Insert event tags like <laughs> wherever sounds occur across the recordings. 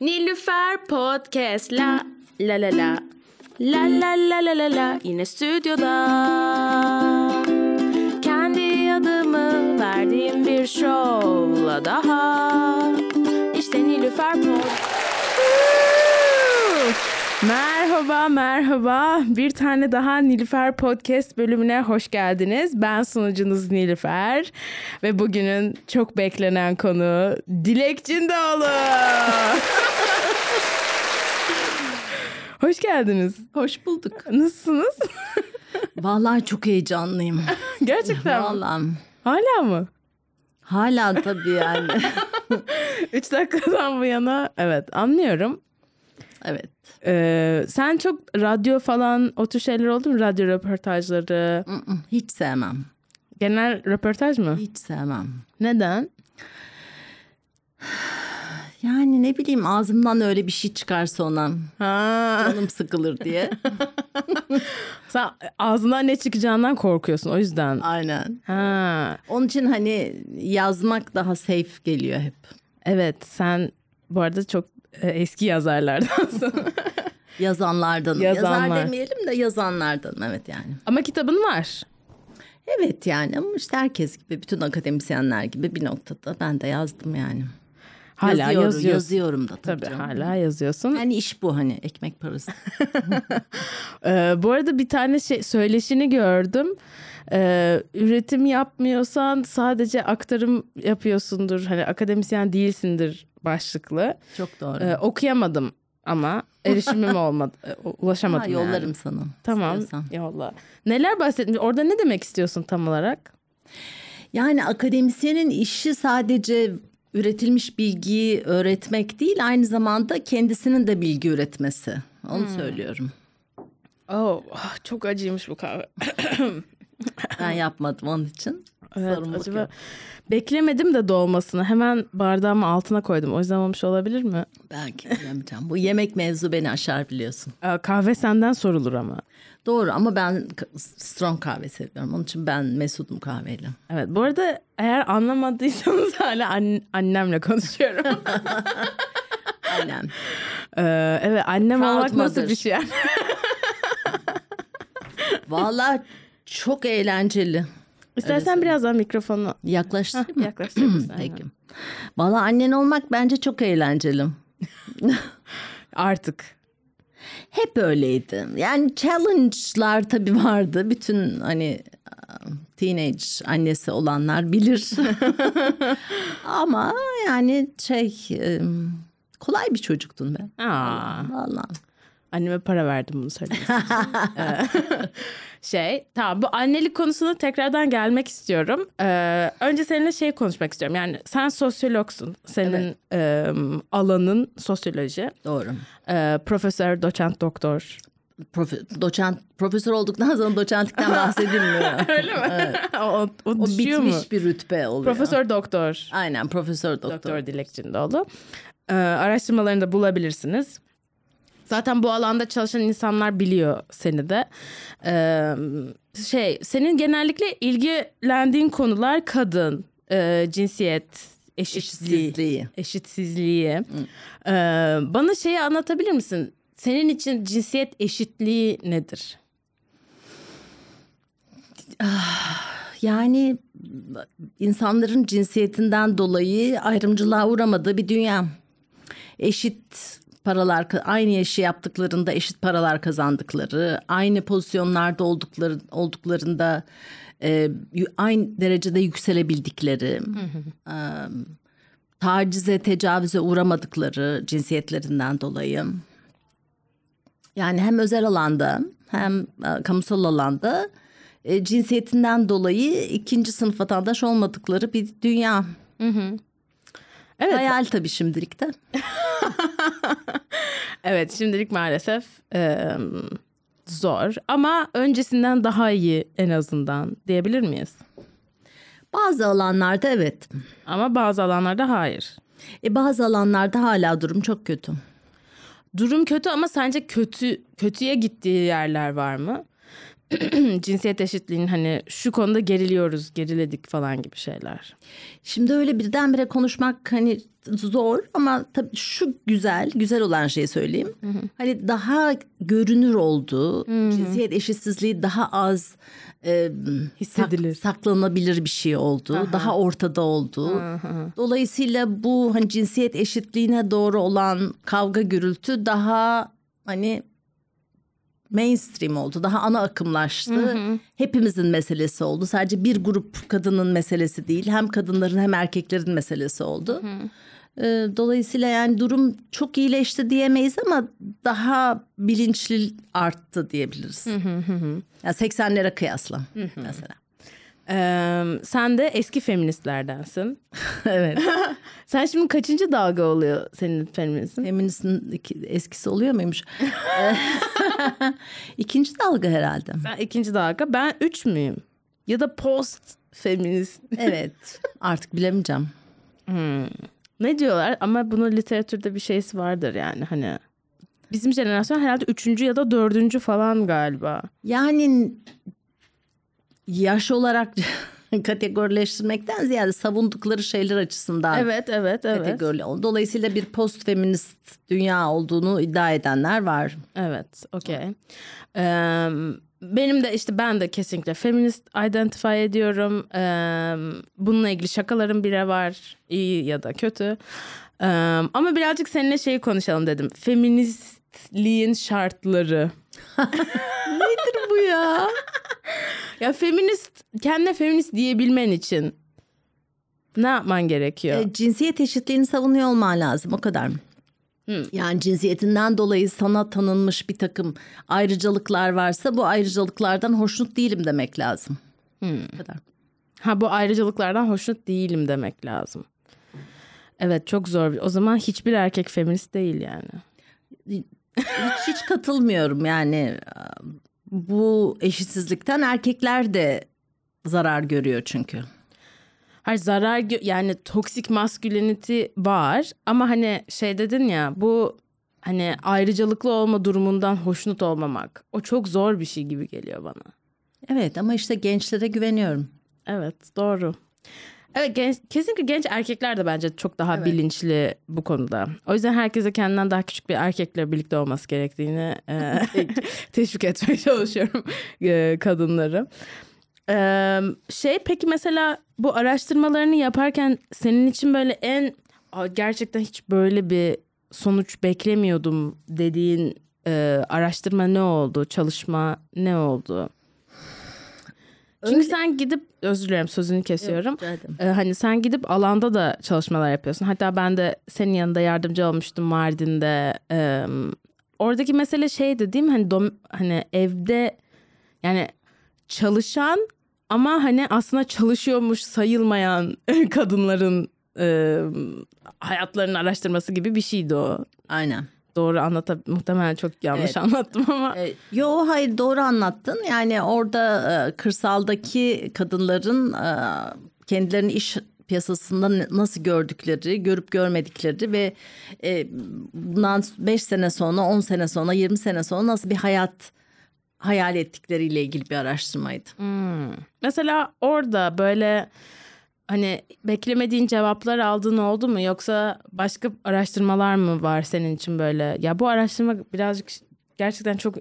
Nilüfer Podcast. La la la la. La la la la la la. Yine stüdyoda. Kendi adımı verdiğim bir şovla daha. İşte Nilüfer Podcast Merhaba, merhaba. Bir tane daha Nilüfer Podcast bölümüne hoş geldiniz. Ben sunucunuz Nilüfer ve bugünün çok beklenen konu Dilek Cindoğlu. <laughs> hoş geldiniz. Hoş bulduk. Nasılsınız? <laughs> Vallahi çok heyecanlıyım. <laughs> Gerçekten mi? Vallahi. Hala mı? Hala tabii yani. Üç dakikadan bu yana evet anlıyorum. Evet. Ee, sen çok radyo falan o tür şeyler oldu mu? Radyo röportajları. Hiç sevmem. Genel röportaj mı? Hiç sevmem. Neden? Yani ne bileyim ağzımdan öyle bir şey çıkar sonra. Ha. Canım sıkılır diye. <laughs> Sen ağzından ne çıkacağından korkuyorsun o yüzden. Aynen. Ha. Onun için hani yazmak daha safe geliyor hep. Evet sen bu arada çok eski yazarlardansın. <laughs> Yazanlardan. Yazanlar. Yazar demeyelim de yazanlardan evet yani. Ama kitabın var. Evet yani ama işte herkes gibi bütün akademisyenler gibi bir noktada ben de yazdım yani. Hala Yazıyorum, yazıyorsun. yazıyorum da tabii. Tabii canım. hala yazıyorsun. Yani iş bu hani ekmek parası. Ee, <laughs> bu arada bir tane şey söyleşini gördüm. Ee, üretim yapmıyorsan sadece aktarım yapıyorsundur. Hani akademisyen değilsindir başlıklı. Çok doğru. Ee, okuyamadım ama <laughs> erişimim olmadı. e, Ulaşamadım Ha, yani. yollarım sana. Tamam istiyorsan. yolla. Neler bahsettin? Orada ne demek istiyorsun tam olarak? Yani akademisyenin işi sadece üretilmiş bilgiyi öğretmek değil aynı zamanda kendisinin de bilgi üretmesi. Onu Hmm. söylüyorum. Oh, ah, çok acıymış bu kahve. <clears throat> Ben yapmadım onun için. Evet, Sorun acaba bakıyorum. beklemedim de dolmasını. Hemen bardağımı altına koydum. O yüzden olmuş olabilir mi? Belki bilemeyeceğim. Bu yemek mevzu beni aşar biliyorsun. Aa, kahve senden sorulur ama. Doğru ama ben strong kahve seviyorum. Onun için ben mesudum kahveyle. Evet bu arada eğer anlamadıysanız <laughs> hala an- annemle konuşuyorum. <laughs> Aynen. Ee, evet annem Proud olmak nasıl mother. bir şey? <laughs> Vallahi çok eğlenceli. İstersen biraz daha mikrofonu Yaklaştırayım mı? yaklaştırırsan. <clears throat> Peki. Vallahi annen olmak bence çok eğlenceli. <laughs> Artık. Hep öyleydi. Yani challenge'lar tabii vardı. Bütün hani teenage annesi olanlar bilir. <laughs> Ama yani şey kolay bir çocuktun be. Aa, Vallahi. Anneme para verdim bunu söylemesin. Ee, <laughs> şey tamam bu annelik konusuna tekrardan gelmek istiyorum. Ee, önce seninle şey konuşmak istiyorum. Yani sen sosyologsun. Senin e, alanın sosyoloji. Doğru. Ee, profesör, doçent, doktor. Profe- doçent, profesör olduktan sonra doçentlikten <laughs> bahsedilmiyor. Öyle mi? <laughs> o, o, o düşüyor bitmiş mu? bir rütbe oluyor. Profesör doktor. Aynen profesör doktor. Doktor Dilek Cindoğlu. Ee, araştırmalarını da bulabilirsiniz. Zaten bu alanda çalışan insanlar biliyor seni de. Ee, şey, senin genellikle ilgilendiğin konular kadın, e, cinsiyet, eşitsizliği, Eşitsizliği. eşitsizliği. Ee, bana şeyi anlatabilir misin? Senin için cinsiyet eşitliği nedir? Yani insanların cinsiyetinden dolayı ayrımcılığa uğramadığı bir dünya. Eşit paralar, aynı işi yaptıklarında eşit paralar kazandıkları, aynı pozisyonlarda oldukları olduklarında e, aynı derecede yükselebildikleri, e, tacize, tecavüze uğramadıkları cinsiyetlerinden dolayı. Yani hem özel alanda hem e, kamusal alanda e, cinsiyetinden dolayı ikinci sınıf vatandaş olmadıkları bir dünya. Evet. Hayal tabii şimdilik de. <laughs> Evet şimdilik maalesef e, zor ama öncesinden daha iyi en azından diyebilir miyiz? Bazı alanlarda evet. Ama bazı alanlarda hayır. E, bazı alanlarda hala durum çok kötü. Durum kötü ama sence kötü kötüye gittiği yerler var mı? <clears throat> cinsiyet eşitliğinin hani şu konuda geriliyoruz, geriledik falan gibi şeyler. Şimdi öyle birdenbire konuşmak hani zor ama tabii şu güzel, güzel olan şeyi söyleyeyim. Hani daha görünür oldu, cinsiyet eşitsizliği daha az e, Hissedilir. sak- saklanabilir bir şey oldu, daha ortada oldu. Dolayısıyla bu hani cinsiyet eşitliğine doğru olan kavga gürültü daha hani mainstream oldu. Daha ana akımlaştı. Hepimizin meselesi oldu. Sadece bir grup kadının meselesi değil. Hem kadınların hem erkeklerin meselesi oldu. Ee, Dolayısıyla yani durum çok iyileşti diyemeyiz ama daha bilinçli arttı diyebiliriz. Yani 80'lere kıyasla mesela. Ee, sen de eski feministlerdensin. <laughs> evet. <laughs> Sen şimdi kaçıncı dalga oluyor senin feministin? Feministin eskisi oluyor muymuş? <laughs> İkinci dalga herhalde. Ben ikinci dalga. Ben üç müyüm? Ya da post feminist. Evet. Artık bilemeyeceğim. Ne diyorlar? Ama bunun literatürde bir şeysi vardır yani hani. Bizim jenerasyon herhalde üçüncü ya da dördüncü falan galiba. Yani yaş olarak <laughs> kategorileştirmekten ziyade savundukları şeyler açısından Evet, evet, evet. kategori. Dolayısıyla bir post feminist dünya olduğunu iddia edenler var. Evet, okey. Ee, benim de işte ben de kesinlikle feminist identify ediyorum. Ee, bununla ilgili şakalarım bile var. iyi ya da kötü. Ee, ama birazcık seninle şeyi konuşalım dedim. Feministliğin şartları. <laughs> Bu ya? Ya feminist, kendine feminist diyebilmen için ne yapman gerekiyor? E, cinsiyet eşitliğini savunuyor olman lazım o kadar mı? Yani cinsiyetinden dolayı sana tanınmış bir takım ayrıcalıklar varsa bu ayrıcalıklardan hoşnut değilim demek lazım. Bu kadar. Ha bu ayrıcalıklardan hoşnut değilim demek lazım. Evet çok zor. O zaman hiçbir erkek feminist değil yani. Hiç, hiç katılmıyorum yani bu eşitsizlikten erkekler de zarar görüyor çünkü. Hayır zarar yani toksik masculinity var ama hani şey dedin ya bu hani ayrıcalıklı olma durumundan hoşnut olmamak. O çok zor bir şey gibi geliyor bana. Evet ama işte gençlere güveniyorum. Evet doğru. Evet genç, kesinlikle genç erkekler de bence çok daha bilinçli bu konuda. O yüzden herkese kendinden daha küçük bir erkekle birlikte olması gerektiğini e, <laughs> <laughs> teşvik etmeye çalışıyorum e, kadınları. E, şey peki mesela bu araştırmalarını yaparken senin için böyle en "Aa, gerçekten hiç böyle bir sonuç beklemiyordum dediğin e, araştırma ne oldu? Çalışma ne oldu? Çünkü sen gidip özür dilerim sözünü kesiyorum. ederim. Ee, hani sen gidip alanda da çalışmalar yapıyorsun. Hatta ben de senin yanında yardımcı olmuştum Mardin'de. Ee, oradaki mesele şeydi değil mi? Hani dom- hani evde yani çalışan ama hani aslında çalışıyormuş sayılmayan <laughs> kadınların e, hayatlarının araştırması gibi bir şeydi o. Aynen. Doğru anlatab muhtemelen çok yanlış Evet. anlattım ama. E, Yo hayır doğru anlattın. Yani orada e, kırsaldaki kadınların e, kendilerini iş piyasasında nasıl gördükleri, görüp görmedikleri ve e, bundan 5 sene sonra, 10 sene sonra, 20 sene sonra nasıl bir hayat hayal ettikleriyle ilgili bir araştırmaydı. Hmm. Mesela orada böyle hani beklemediğin cevaplar aldığın oldu mu yoksa başka araştırmalar mı var senin için böyle? Ya bu araştırma birazcık gerçekten çok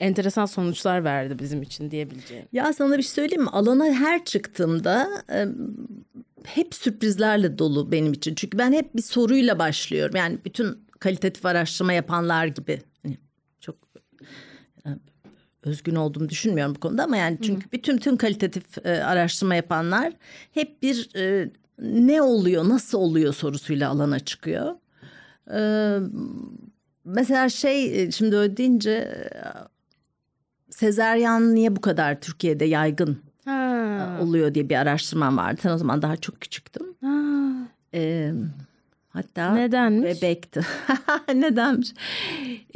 enteresan sonuçlar verdi bizim için diyebileceğim. Ya sana bir şey söyleyeyim mi? Alana her çıktığımda e, hep sürprizlerle dolu benim için. Çünkü ben hep bir soruyla başlıyorum. Yani bütün kalitatif araştırma yapanlar gibi. Hani çok özgün olduğumu düşünmüyorum bu konuda ama yani çünkü bütün tüm kalitatif e, araştırma yapanlar hep bir e, ne oluyor, nasıl oluyor sorusuyla alana çıkıyor. E, mesela şey e, şimdi öyle deyince e, sezeryan niye bu kadar Türkiye'de yaygın Ha. oluyor diye bir araştırmam vardı. Sen o zaman daha çok küçüktün. Ha. Ee, hatta Nedenmiş? bebekti. <laughs> Nedenmiş?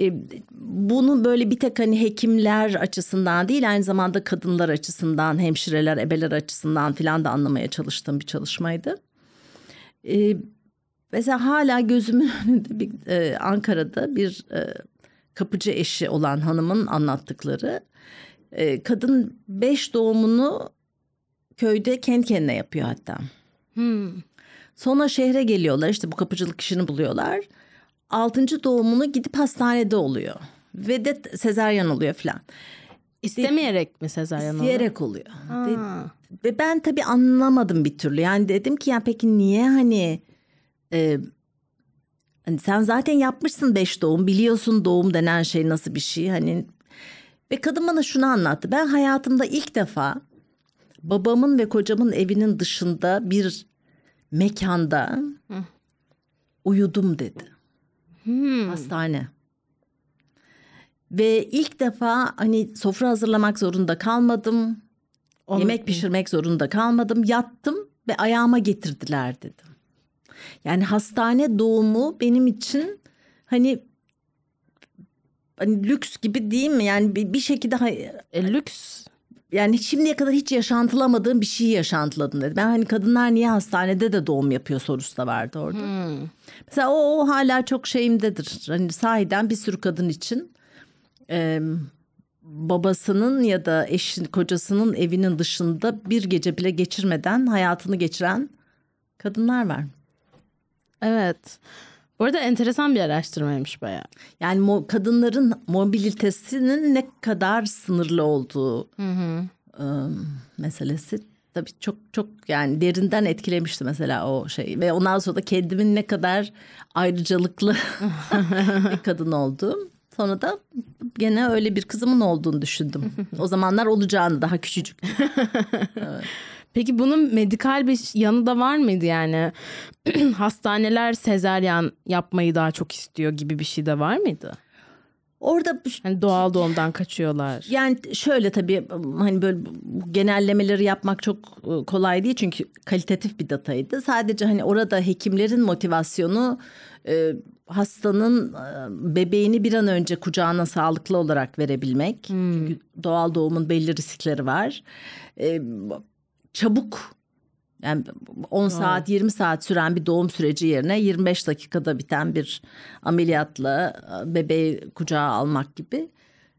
Ee, bunu böyle bir tek hani hekimler açısından değil aynı zamanda kadınlar açısından, hemşireler, ebeler açısından filan da anlamaya çalıştığım bir çalışmaydı. Ee, mesela hala gözümün <laughs> önünde bir e, Ankara'da bir e, kapıcı eşi olan hanımın anlattıkları Ee, kadın beş doğumunu köyde kendi kendine yapıyor hatta. Hmm. Sonra şehre geliyorlar işte bu kapıcılık işini buluyorlar. Altıncı doğumunu gidip hastanede oluyor. Ve de sezaryen oluyor falan. İstemeyerek mi sezaryen oldu? İsteyerek oluyor. Ve, ve ben tabii anlamadım bir türlü. Yani dedim ki ya peki niye hani... e, hani sen zaten yapmışsın beş doğum. Biliyorsun doğum denen şey nasıl bir şey. Hani ve kadın bana şunu anlattı. Ben hayatımda ilk defa babamın ve kocamın evinin dışında bir mekanda uyudum dedi. Hmm. Hastane. Ve ilk defa hani sofra hazırlamak zorunda kalmadım. Onu- Yemek pişirmek zorunda kalmadım. Yattım ve ayağıma getirdiler dedim. Yani hastane doğumu benim için hani hani lüks gibi değil mi? Yani bir, bir şekilde E, lüks. Yani şimdiye kadar hiç yaşantılamadığım bir şeyi yaşantıladım dedi. Ben hani kadınlar niye hastanede de doğum yapıyor sorusu da vardı orada. Hmm. Mesela o, o hala çok şeyimdedir. Hani sahiden bir sürü kadın için e, babasının ya da eşin kocasının evinin dışında bir gece bile geçirmeden hayatını geçiren kadınlar var. Evet. Bu arada enteresan bir araştırmaymış bayağı. Yani mo- kadınların mobilitesinin ne kadar sınırlı olduğu e, meselesi tabii çok çok yani derinden etkilemişti mesela o şey ve ondan sonra da kendimin ne kadar ayrıcalıklı <laughs> bir kadın olduğum. Sonra da gene öyle bir kızımın olduğunu düşündüm. <laughs> O zamanlar olacağını daha küçücük. <laughs> Peki bunun medikal bir yanı da var mıydı yani? <clears throat> Hastaneler sezaryen yapmayı daha çok istiyor gibi bir şey de var mıydı? Orada Hani doğal doğumdan kaçıyorlar. Yani şöyle tabii hani böyle genellemeleri yapmak çok e, kolay değil çünkü kalitatif bir dataydı. Sadece hani orada hekimlerin motivasyonu e, hastanın e, bebeğini bir an önce kucağına sağlıklı olarak verebilmek. Çünkü doğal doğumun belli riskleri var. E, çabuk yani 10 saat 20 saat süren bir doğum süreci yerine 25 dakikada biten bir ameliyatla e, bebeği kucağa almak gibi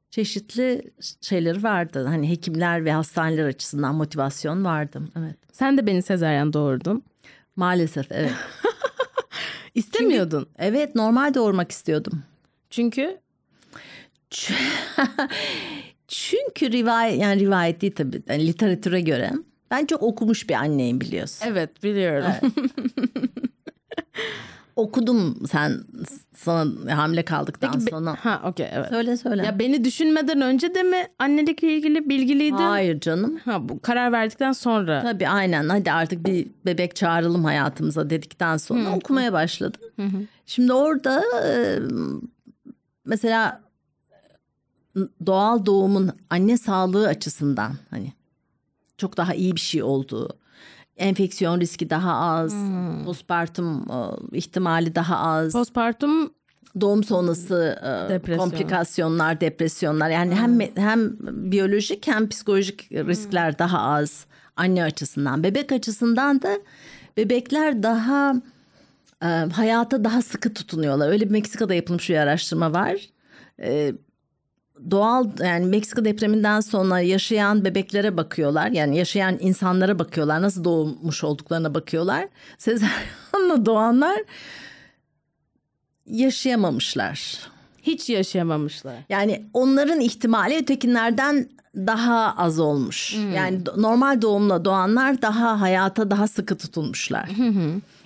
çeşitli şeyleri vardı. Hani hekimler ve hastaneler açısından motivasyon vardı. Evet. Sen de beni sezaryen doğurdun. Maalesef evet. <laughs> İstemiyordun. evet normal doğurmak istiyordum. Çünkü <laughs> Çünkü rivayet yani rivayet değil tabii yani literatüre göre ben çok okumuş bir anneyim biliyorsun. evet biliyorum. <laughs> Okudum sen sana hamile kaldıktan Peki be- sonra. ha okey evet. Söyle söyle. Ya beni düşünmeden önce de mi annelikle ilgili bilgiliydin? Hayır canım. Ha bu karar verdikten sonra. Tabii aynen hadi artık bir bebek çağıralım hayatımıza dedikten sonra okumaya başladım. Şimdi orada mesela doğal doğumun anne sağlığı açısından hani çok daha iyi bir şey olduğu, enfeksiyon riski daha az, postpartum e, ihtimali daha az, Postpartum doğum sonrası e, Depresyon. komplikasyonlar, depresyonlar yani hem hem biyolojik hem psikolojik riskler daha az anne açısından. Bebek açısından da bebekler daha e, hayata daha sıkı tutunuyorlar. Öyle bir Meksika'da yapılmış bir araştırma var. Doğal yani Meksika depreminden sonra yaşayan bebeklere bakıyorlar. Yani yaşayan insanlara bakıyorlar. Nasıl doğmuş olduklarına bakıyorlar. <laughs> Sezaryenle doğanlar yaşayamamışlar. hiç yaşayamamışlar. Yani onların ihtimali ötekilerden daha az olmuş. Yani do- normal doğumla doğanlar daha hayata daha sıkı tutulmuşlar.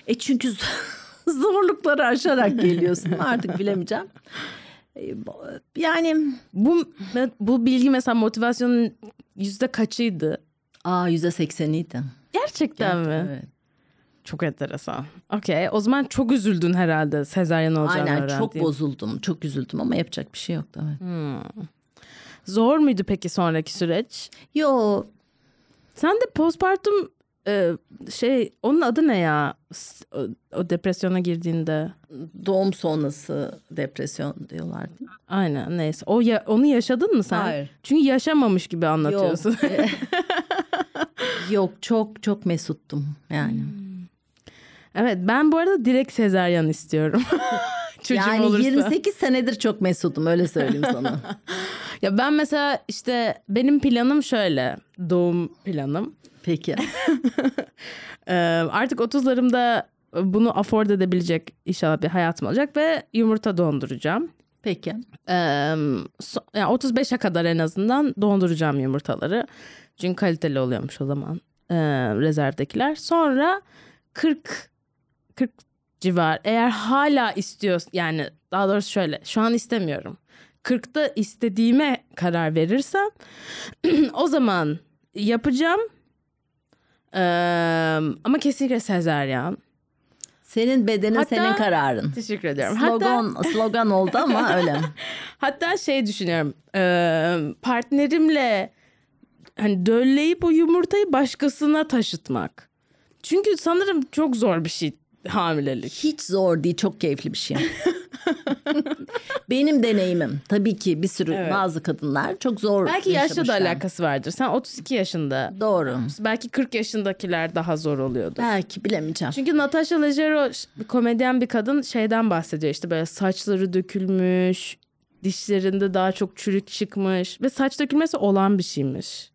E çünkü <laughs> zorlukları aşarak geliyorsun <laughs> artık bilemeyeceğim. E, bu- Yani Bu bu bilgi mesela motivasyonun yüzde kaçıydı? aa yüzde sekseniydi. Gerçekten mi? Evet. Çok enteresan. Okey. O zaman çok üzüldün herhalde sezaryen olacağını Aynen çok öğrendiğin. bozuldum. Çok üzüldüm ama yapacak bir şey yoktu. Evet. Zor muydu peki sonraki süreç? Yo Sen de postpartum e, şey onun adı ne ya? O, o depresyona girdiğinde. doğum sonrası depresyon diyorlardı. Aynen neyse. O ya, onu yaşadın mı sen? Hayır. Çünkü yaşamamış gibi anlatıyorsun. Yok. <laughs> Yok çok çok mesuttum yani. evet ben bu arada direkt sezaryen istiyorum. <laughs> Çocuğum yani olursa. 28 senedir çok mesudum öyle söyleyeyim <laughs> sana. Ya ben mesela işte benim planım şöyle. Doğum planım. Peki. <laughs> Ee, artık 30'larımda bunu afford edebilecek inşallah bir hayatım olacak ve yumurta donduracağım. Peki. Ee, so- yani 35'e kadar en azından donduracağım yumurtaları. Çünkü kaliteli oluyormuş o zaman ee, rezervdekiler. Sonra 40 40 civar eğer hala istiyorsun yani daha doğrusu şöyle şu an istemiyorum. 40'ta istediğime karar verirsem <clears throat> o zaman yapacağım. Ee, ama kesinlikle sezeryan. Senin bedenin Hatta- senin kararın. Teşekkür ediyorum. Hatta Slogan slogan oldu ama öyle. <laughs> Hatta şey düşünüyorum. e, partnerimle hani dölleyip o yumurtayı başkasına taşıtmak. Çünkü sanırım çok zor bir şey hamilelik. Hiç zor değil, çok keyifli bir şey. <laughs> <laughs> Benim deneyimim tabii ki bir sürü Evet. bazı kadınlar çok zor Belki yaşla da alakası vardır. Sen 32 yaşında. Doğru. Belki 40 yaşındakiler daha zor oluyordu. Belki bilemeyeceğim. Çünkü Natasha Leggero komedyen bir kadın şeyden bahsediyor işte böyle saçları dökülmüş, dişlerinde daha çok çürük çıkmış ve saç dökülmesi olan bir şeymiş.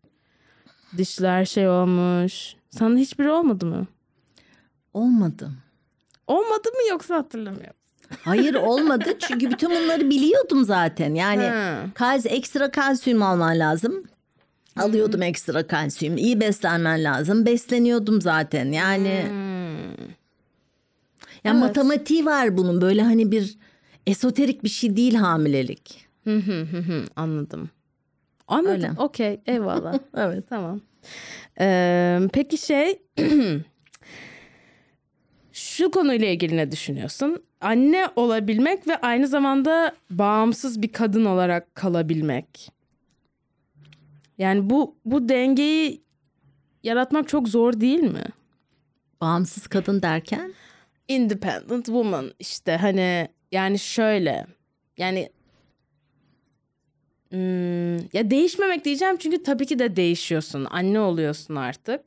Dişler şey olmuş. Sana hiçbiri olmadı mı? Olmadı. Olmadı mı yoksa hatırlamıyorum. Hayır olmadı çünkü bütün bunları biliyordum zaten. Yani kalsi, ekstra kalsiyum alman lazım. Alıyordum ekstra kalsiyum. İyi beslenmen lazım. Besleniyordum zaten. Yani ya matematiği var bunun. Böyle hani bir esoterik bir şey değil hamilelik. Hı hı hı hı, Anladım. Anladım. Okey. Eyvallah. <laughs> Evet. Tamam. Ee, peki şey <clears throat> şu konuyla ilgili ne düşünüyorsun? Anne olabilmek ve aynı zamanda bağımsız bir kadın olarak kalabilmek. Yani bu bu dengeyi yaratmak çok zor değil mi? Bağımsız kadın derken Independent woman işte hani yani şöyle yani Hmm, ya değişmemek diyeceğim çünkü tabii ki de değişiyorsun. Anne oluyorsun artık.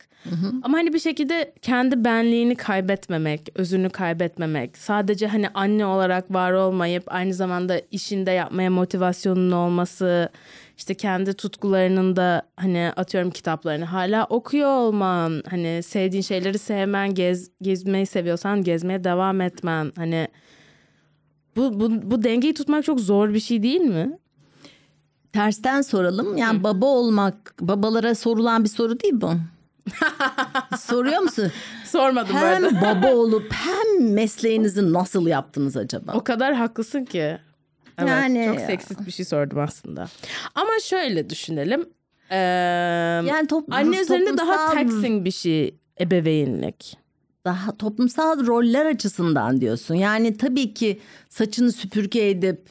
Ama hani bir şekilde kendi benliğini kaybetmemek, özünü kaybetmemek. Sadece hani anne olarak var olmayıp aynı zamanda işinde yapmaya motivasyonun olması. işte kendi tutkularının da hani atıyorum kitaplarını hala okuyor olman. Hani sevdiğin şeyleri sevmen, gez, gezmeyi seviyorsan gezmeye devam etmen. Hani bu, bu, bu dengeyi tutmak çok zor bir şey değil mi? Tersten soralım. Yani baba olmak babalara sorulan bir soru değil bu. <laughs> Soruyor musun? Sormadım bu Hem arada. baba <laughs> olup hem mesleğinizi nasıl yaptınız acaba? O kadar haklısın ki. Evet, Yani- çok seksist bir şey sordum aslında. Ama şöyle düşünelim. Ee, Yani top- anne üzerinde daha toplumsal- taxing bir şey ebeveynlik. daha toplumsal roller açısından diyorsun. Yani tabii ki saçını süpürge edip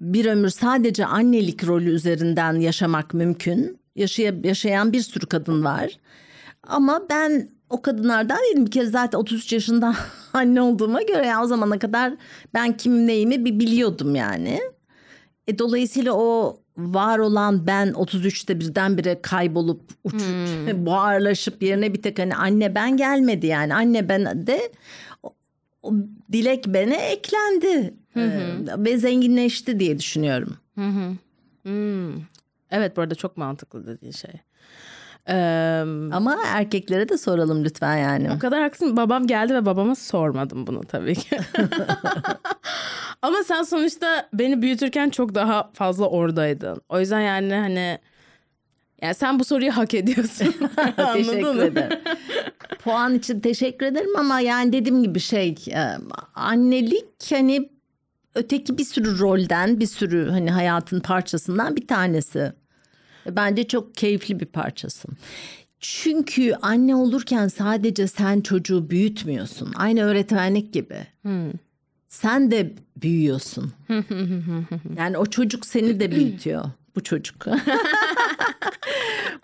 bir ömür sadece annelik rolü üzerinden yaşamak mümkün. Yaşaya, yaşayan bir sürü kadın var. Ama ben o kadınlardan değilim. Bir kere zaten 33 yaşında <laughs> anne olduğuma göre yani o zamana kadar ben kim neyimi bir biliyordum yani. E, dolayısıyla o var olan ben 33'te birdenbire kaybolup uç, <laughs> buharlaşıp yerine bir tek hani anne ben gelmedi yani. Anne ben de dilek bene eklendi. Ee, ve zenginleşti diye düşünüyorum. Hmm. Evet bu arada çok mantıklı dediğin şey. Ee, Ama erkeklere de soralım lütfen yani. o kadar haklısın. Babam geldi ve babama sormadım bunu tabii ki. <laughs> Ama sen sonuçta beni büyütürken çok daha fazla oradaydın. O yüzden yani hani yani sen bu soruyu hak ediyorsun. <laughs> <laughs> Teşekkür ederim. <laughs> Puan için teşekkür ederim ama yani dediğim gibi şey e, annelik hani öteki bir sürü rolden bir sürü hani hayatın parçasından bir tanesi. Ve Bence çok keyifli bir parçası. Çünkü anne olurken sadece sen çocuğu büyütmüyorsun. Aynı öğretmenlik gibi. Sen de büyüyorsun. yani o çocuk seni de büyütüyor. Bu çocuk. <laughs>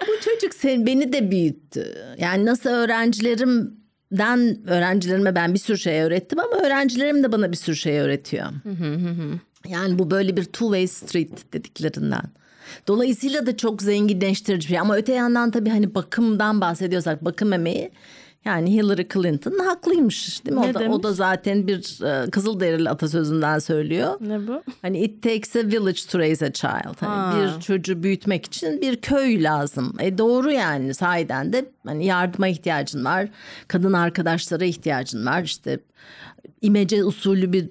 Bu çocuk sen beni de büyüttü. Yani nasıl öğrencilerimden öğrencilerime ben bir sürü şey öğrettim ama öğrencilerim de bana bir sürü şey öğretiyor. yani bu böyle bir two way street dediklerinden. Dolayısıyla da çok zenginleştirici bir şey. Ama öte yandan tabii hani bakımdan bahsediyorsak bakım emeği Yani Hillary Clinton haklıymış değil mi? Ne o, da, demiş? o da zaten bir e, Kızılderili atasözünden söylüyor. Ne bu? Hani it takes a village to raise a child. Hani Ha. bir çocuğu büyütmek için bir köy lazım. E doğru yani sahiden de hani yardıma ihtiyacın var. Kadın arkadaşlara ihtiyacın var. İşte imece usulü bir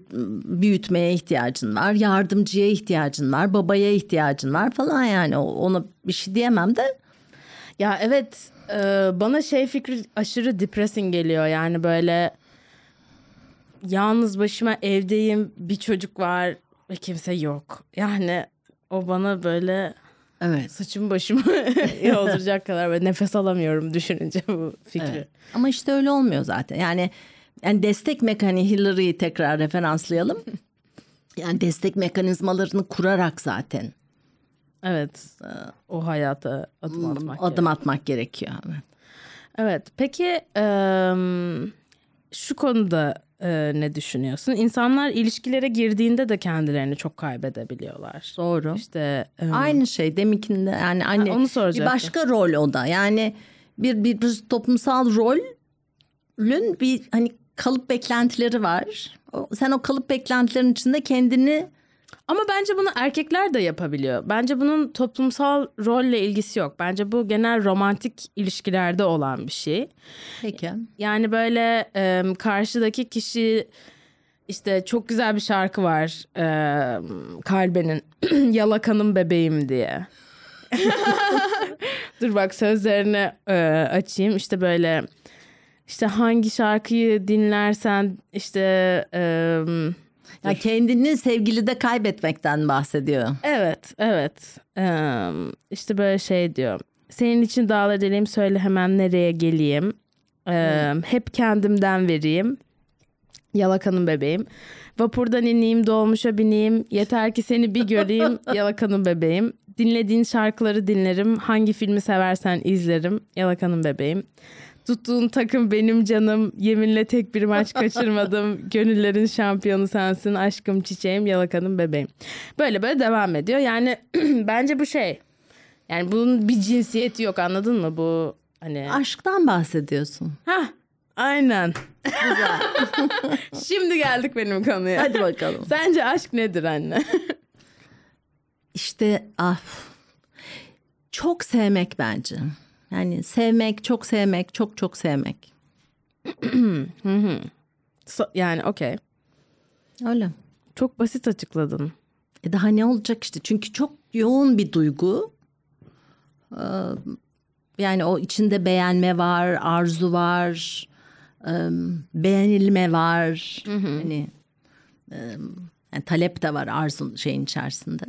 büyütmeye ihtiyacın var. Yardımcıya ihtiyacın var. Babaya ihtiyacın var falan yani. Ona bir şey diyemem de. Ya evet e, bana şey fikri aşırı depressing geliyor yani böyle yalnız başıma evdeyim bir çocuk var ve kimse yok. Yani o bana böyle Evet. saçım başımı <laughs> yolduracak kadar böyle nefes alamıyorum düşününce bu fikri. Evet. Ama işte öyle olmuyor zaten. Yani yani destek mekani Hillary'yi tekrar referanslayalım. <laughs> Yani destek mekanizmalarını kurarak zaten Evet. O hayata adım atmak. adım atmak gerekiyor. Evet. Evet. Peki şu konuda e, ne düşünüyorsun? İnsanlar ilişkilere girdiğinde de kendilerini çok kaybedebiliyorlar. Doğru. İşte Aynı şey deminkinde yani anne onu bir başka rol o da. Yani bir, bir, bir toplumsal rolün bir hani kalıp beklentileri var. Sen o kalıp beklentilerin içinde kendini Ama bence bunu erkekler de yapabiliyor. Bence bunun toplumsal rolle ilgisi yok. Bence bu genel romantik ilişkilerde olan bir şey. peki Yani böyle em, karşıdaki kişi işte çok güzel bir şarkı var em, Kalbe'nin <clears throat> Yalakanım Bebeğim diye. <laughs> Dur bak sözlerini e, açayım işte böyle işte hangi şarkıyı dinlersen işte em, ya kendini sevgilide kaybetmekten bahsediyor. Evet, evet. Ee, işte böyle şey diyor. Senin için dağlar deleyim söyle hemen nereye geleyim. Ee, Hep kendimden vereyim. Yalakanım bebeğim. Vapurdan ineyim, dolmuşa bineyim. Yeter ki seni bir göreyim. <laughs> Yalakanım bebeğim. Dinlediğin şarkıları dinlerim. Hangi filmi seversen izlerim. Yalakanım bebeğim. Tuttuğun takım benim canım. Yeminle tek bir maç <laughs> kaçırmadım. Gönüllerin şampiyonu sensin. Aşkım çiçeğim, yalakanım bebeğim. Böyle böyle devam ediyor. Yani <clears throat> bence bu şey. Yani bunun bir cinsiyeti yok anladın mı? Bu hani... Aşktan bahsediyorsun. Hah aynen. <laughs> Şimdi geldik benim konuya. Hadi bakalım. Sence aşk nedir anne? İşte ah, çok sevmek bence. Yani sevmek, çok sevmek, çok çok sevmek. <clears throat> So- yani okey. Öyle. Çok basit açıkladın. E daha ne olacak işte? Çünkü çok yoğun bir duygu. Ee, Yani o içinde beğenme var, arzu var, e, beğenilme var. Hani e, yani talep de var arzu şeyin içerisinde.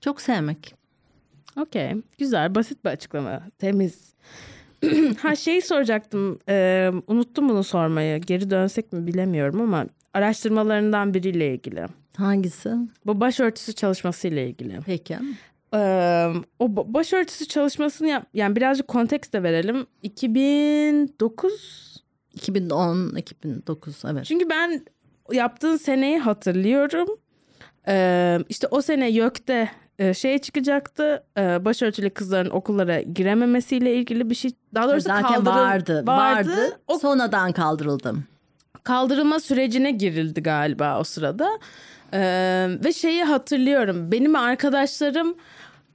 Çok sevmek. Okey. Güzel. Basit bir açıklama. Temiz. <clears throat> ha şeyi soracaktım. Ee, unuttum bunu sormayı. Geri dönsek mi bilemiyorum ama araştırmalarından biriyle ilgili. Hangisi? Bu başörtüsü çalışması ile ilgili. Peki. Ee, o ba- başörtüsü çalışmasını yap yani birazcık kontekst de verelim. 2009 2010, 2009 evet. Çünkü ben yaptığın seneyi hatırlıyorum. Ee, işte o sene YÖK'te e, şey çıkacaktı. E, başörtülü kızların okullara girememesiyle ilgili bir şey. Daha doğrusu Zaten kaldırıl- vardı, vardı. O Sonradan kaldırıldım. kaldırılma sürecine girildi galiba o sırada. Ee, ve şeyi hatırlıyorum. Benim arkadaşlarım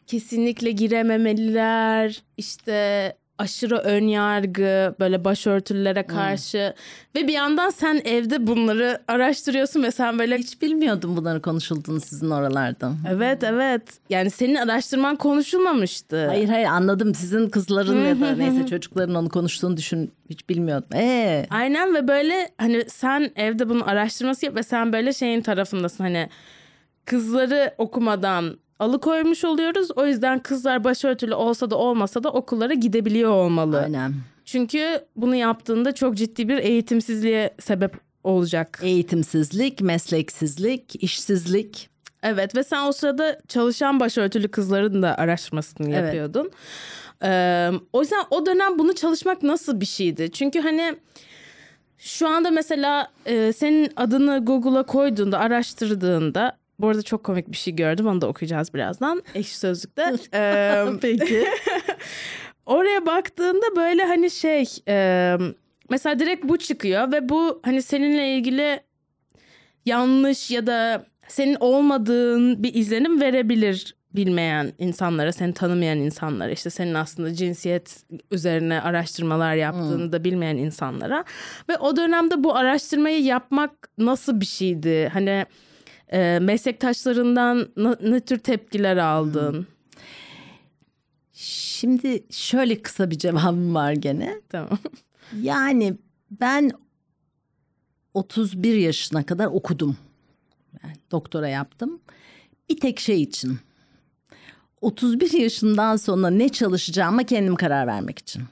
kesinlikle girememeliler. İşte aşırı ön yargı böyle başörtülülere karşı ve bir yandan sen evde bunları araştırıyorsun ve sen böyle Hiç bilmiyordum bunları konuşulduğunu sizin oralarda. evet evet yani senin araştırman konuşulmamıştı. Hayır hayır anladım sizin kızların ya da <laughs> neyse çocukların onu konuştuğunu düşün hiç bilmiyordum. Ee, Aynen ve böyle hani sen evde bunun araştırması yap ve sen böyle şeyin tarafındasın hani kızları okumadan alıkoymuş oluyoruz. O yüzden kızlar başörtülü olsa da olmasa da okullara gidebiliyor olmalı. aynen. Çünkü bunu yaptığında çok ciddi bir eğitimsizliğe sebep olacak. Eğitimsizlik, mesleksizlik, işsizlik. Evet ve sen o sırada çalışan başörtülü kızların da araştırmasını Evet. yapıyordun. Ee, o yüzden o dönem bunu çalışmak nasıl bir şeydi? Çünkü hani şu anda mesela e, senin adını Google'a koyduğunda, araştırdığında bu arada çok komik bir şey gördüm. Onu da okuyacağız birazdan. Ekşi Sözlük'te. <laughs> Ee, <laughs> Peki. <laughs> oraya baktığında böyle hani şey e, mesela direkt bu çıkıyor ve bu hani seninle ilgili yanlış ya da senin olmadığın bir izlenim verebilir bilmeyen insanlara, seni tanımayan insanlara, işte senin aslında cinsiyet üzerine araştırmalar yaptığını da bilmeyen insanlara. Ve o dönemde bu araştırmayı yapmak nasıl bir şeydi? Hani e, meslektaşlarından ne tür tepkiler aldın? Şimdi şöyle kısa bir cevabım var gene. Tamam. Yani ben 31 yaşına kadar okudum. Yani doktora yaptım. Bir tek şey için. 31 yaşından sonra ne çalışacağıma kendim karar vermek için.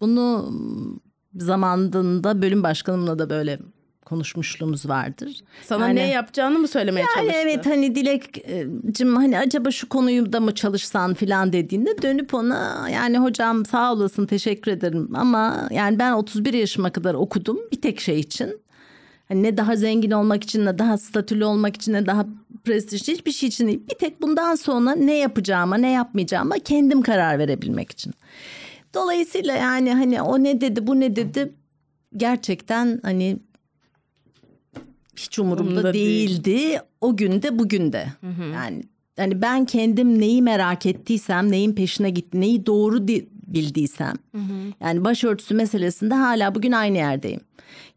Bunu mm, zamanında bölüm başkanımla da böyle konuşmuşluğumuz vardır. Sana Yani- ne yapacağını mı söylemeye Yani çalıştı? evet hani Dilek'cim hani acaba şu konuyu da mı çalışsan filan dediğinde dönüp ona yani hocam sağ olasın teşekkür ederim ama yani ben 31 yaşıma kadar okudum bir tek şey için. Hani ne daha zengin olmak için ne daha statülü olmak için ne daha prestijli hiçbir şey için değil. Bir tek bundan sonra ne yapacağıma ne yapmayacağıma kendim karar verebilmek için. Dolayısıyla yani hani o ne dedi bu ne dedi gerçekten hani hiç umurumda değil. değildi. O günde bugün de. Yani yani ben kendim neyi merak ettiysem, neyin peşine gitti, neyi doğru di- bildiysem. Yani başörtüsü meselesinde hala bugün aynı yerdeyim.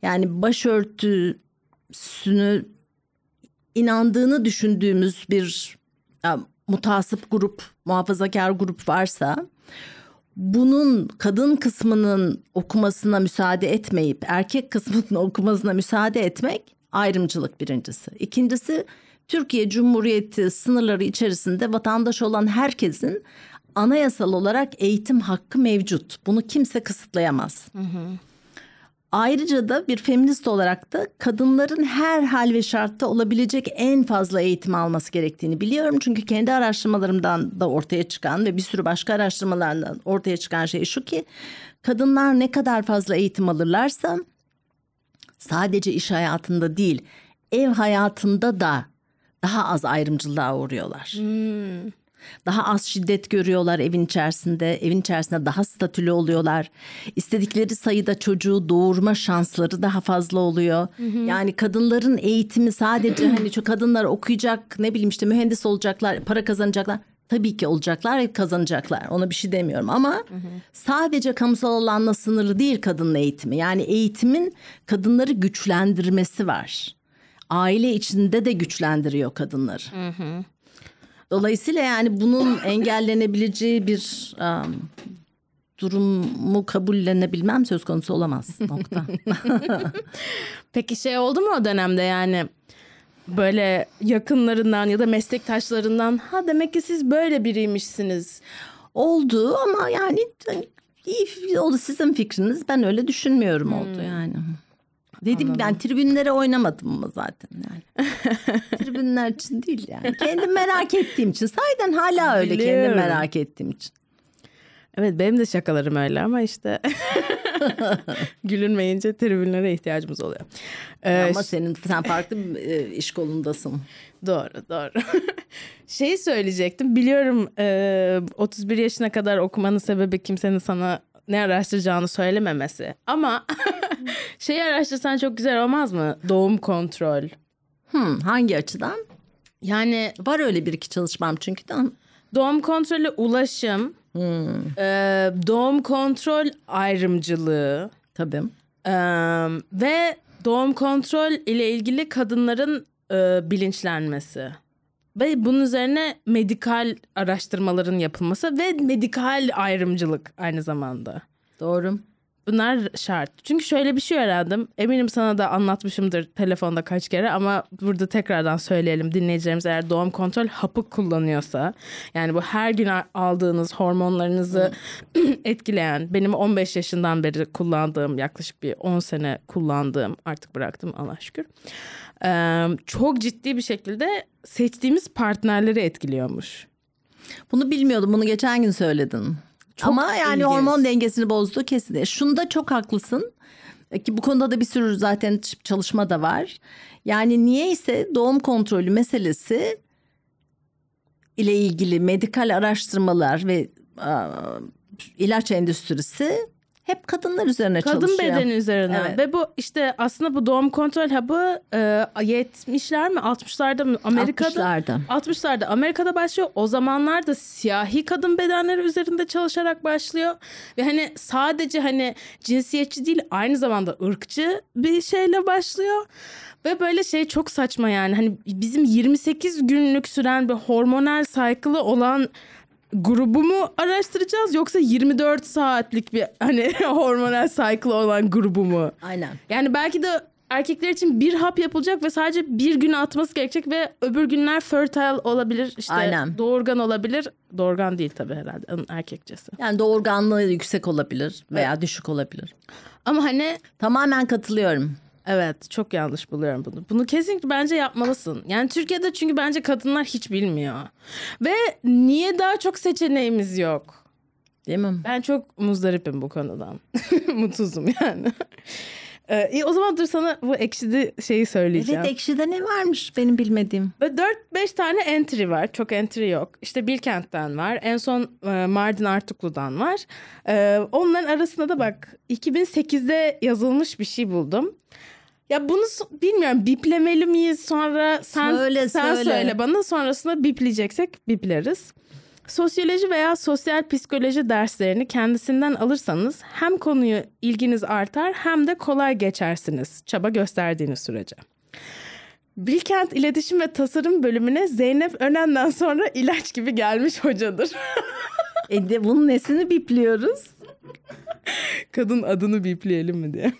Yani başörtüsünü inandığını düşündüğümüz bir ya, mutasip grup, muhafazakar grup varsa bunun kadın kısmının okumasına müsaade etmeyip erkek kısmının <laughs> okumasına müsaade etmek ayrımcılık birincisi. İkincisi Türkiye Cumhuriyeti sınırları içerisinde vatandaş olan herkesin anayasal olarak eğitim hakkı mevcut. Bunu kimse kısıtlayamaz. Ayrıca da bir feminist olarak da kadınların her hal ve şartta olabilecek en fazla eğitim alması gerektiğini biliyorum. Çünkü kendi araştırmalarımdan da ortaya çıkan ve bir sürü başka araştırmalardan ortaya çıkan şey şu ki kadınlar ne kadar fazla eğitim alırlarsa sadece iş hayatında değil ev hayatında da daha az ayrımcılığa uğruyorlar. Daha az şiddet görüyorlar evin içerisinde. Evin içerisinde daha statülü oluyorlar. İstedikleri sayıda çocuğu doğurma şansları daha fazla oluyor. Yani kadınların eğitimi sadece <clears throat> hani şu kadınlar okuyacak ne bileyim işte mühendis olacaklar, para kazanacaklar. Tabii ki olacaklar ve kazanacaklar. Ona bir şey demiyorum ama sadece kamusal alanla sınırlı değil kadının eğitimi. Yani eğitimin kadınları güçlendirmesi var. Aile içinde de güçlendiriyor kadınları. Dolayısıyla yani bunun <laughs> engellenebileceği bir um, durumu kabullenebilmem söz konusu olamaz. Nokta. <laughs> Peki şey oldu mu o dönemde yani böyle yakınlarından ya da meslektaşlarından ha demek ki siz böyle biriymişsiniz. oldu ama yani hani iyi oldu sizin fikriniz. Ben öyle düşünmüyorum oldu yani. Dedim ben tribünlere oynamadım mı zaten yani. <laughs> Tribünler için değil yani. Kendim merak ettiğim için. Sahiden hala öyle kendim Biliyorum. merak ettiğim için. Evet benim de şakalarım öyle ama işte <laughs> gülünmeyince tribünlere ihtiyacımız oluyor. Ee, Ama senin sen farklı bir e, iş kolundasın. Doğru doğru. <laughs> Şeyi söyleyecektim biliyorum e, 31 yaşına kadar okumanın sebebi kimsenin sana ne araştıracağını söylememesi. Ama <laughs> şeyi araştırsan çok güzel olmaz mı? Doğum kontrol. Hmm, hangi açıdan? Yani Var öyle bir iki çalışmam çünkü de. doğum kontrolü ulaşım, e, doğum kontrol ayrımcılığı Tabii. e, ve doğum kontrol ile ilgili kadınların e, bilinçlenmesi. Ve bunun üzerine medikal araştırmaların yapılması ve medikal ayrımcılık aynı zamanda. Doğru. Bunlar şart. Çünkü şöyle bir şey öğrendim. Eminim sana da anlatmışımdır telefonda kaç kere ama burada tekrardan söyleyelim. Dinleyicilerimiz eğer doğum kontrol hapı kullanıyorsa yani bu her gün aldığınız hormonlarınızı <clears throat> etkileyen benim 15 yaşından beri kullandığım yaklaşık bir 10 sene kullandığım artık bıraktım Allah şükür. Ee, çok ciddi bir şekilde seçtiğimiz partnerleri etkiliyormuş. Bunu bilmiyordum. Bunu geçen gün söyledin. Ama yani ilginç. hormon dengesini bozdu kesin. E, Şunda çok haklısın. E, Ki bu konuda da bir sürü zaten çalışma da var. Yani niyeyse doğum kontrolü meselesi ile ilgili medikal araştırmalar ve aa, ilaç endüstrisi hep kadınlar üzerine Kadın çalışıyor. bedeni üzerine. Evet. Ve bu işte aslında bu doğum kontrol hub'ı e, 70'ler mi 60'larda mı Amerika'da 60'larda. 60'larda Amerika'da başlıyor. O zamanlar da siyahi kadın bedenleri üzerinde çalışarak başlıyor. Ve hani sadece hani cinsiyetçi değil aynı zamanda ırkçı bir şeyle başlıyor. Ve böyle şey çok saçma yani. Hani bizim 28 günlük süren bir hormonal saykılı olan grubu mu araştıracağız yoksa 24 saatlik bir hani <laughs> hormonal saykılı olan grubu mu? Aynen. Yani belki de erkekler için bir hap yapılacak ve sadece bir gün atması gerekecek ve öbür günler fertile olabilir. işte Aynen. doğurgan olabilir. Doğurgan değil tabii herhalde erkekçesi. Yani doğurganlığı yüksek olabilir veya düşük olabilir. Ama hani Tamamen katılıyorum. Evet çok yanlış buluyorum bunu. Bunu kesinlikle bence yapmalısın. Yani Türkiye'de çünkü bence kadınlar hiç bilmiyor. Ve niye daha çok seçeneğimiz yok? Değil mi? Ben çok muzdaripim bu konudan. <laughs> Mutsuzum yani. Ee, iyi, o zaman dur sana bu ekşidi şeyi söyleyeceğim. Evet ekşide ne varmış benim bilmediğim? Ve 4-5 tane entry var. Çok entry yok. İşte Bilkent'ten var. En son e, Mardin Artuklu'dan var. E, onların arasında da bak 2008'de yazılmış bir şey buldum. Ya bunu bilmiyorum biplemeli miyiz sonra sen Söyle, sen söyle. söyle bana sonrasında bipleyeceksek bipleriz. Sosyoloji veya sosyal psikoloji derslerini kendisinden alırsanız hem konuyu ilginiz artar hem de kolay geçersiniz çaba gösterdiğiniz sürece. Bilkent İletişim ve Tasarım bölümüne Zeynep Önen'den sonra ilaç gibi gelmiş hocadır. E de bunun nesini bipliyoruz? <laughs> Kadın adını bipleyelim mi diye.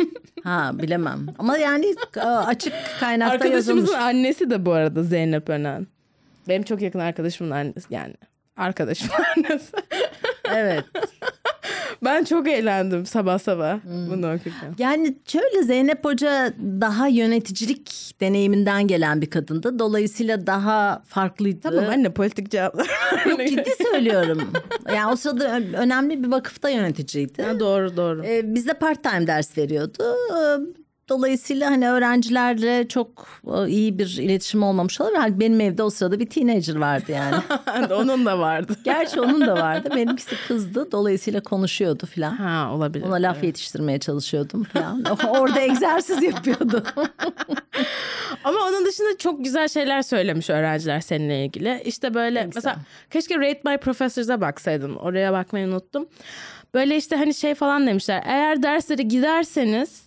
Ha bilemem. Ama yani e, açık kaynakta Arkadaşımızın yazılmış. annesi de bu arada Zeynep Önen. Benim çok yakın arkadaşımın annesi yani. Arkadaşımın <laughs> annesi. Evet. Ben çok eğlendim sabah sabah bunu okurken. Yani şöyle Zeynep Hoca daha yöneticilik deneyiminden gelen bir kadındı. Dolayısıyla daha farklıydı. Tamam anne politik cevaplar. Yok ciddi söylüyorum. Yani o sırada önemli bir vakıfta yöneticiydi. Ha, doğru doğru. Ee, bizde part time ders veriyordu. Ee, Dolayısıyla hani öğrencilerle çok e, iyi bir iletişim olmamış olabilir. Hani benim evde o sırada bir teenager vardı yani. <laughs> Onun da vardı. <laughs> Gerçi onun da vardı. Benimkisi kızdı. Dolayısıyla konuşuyordu falan. Ha olabilir. Ona laf yetiştirmeye çalışıyordum falan. <laughs> Orada egzersiz yapıyordu. Ama onun dışında çok güzel şeyler söylemiş öğrenciler seninle ilgili. İşte böyle güzel. mesela keşke Rate My Professors'a baksaydın. Oraya bakmayı unuttum. Böyle işte hani şey falan demişler. Eğer derslere giderseniz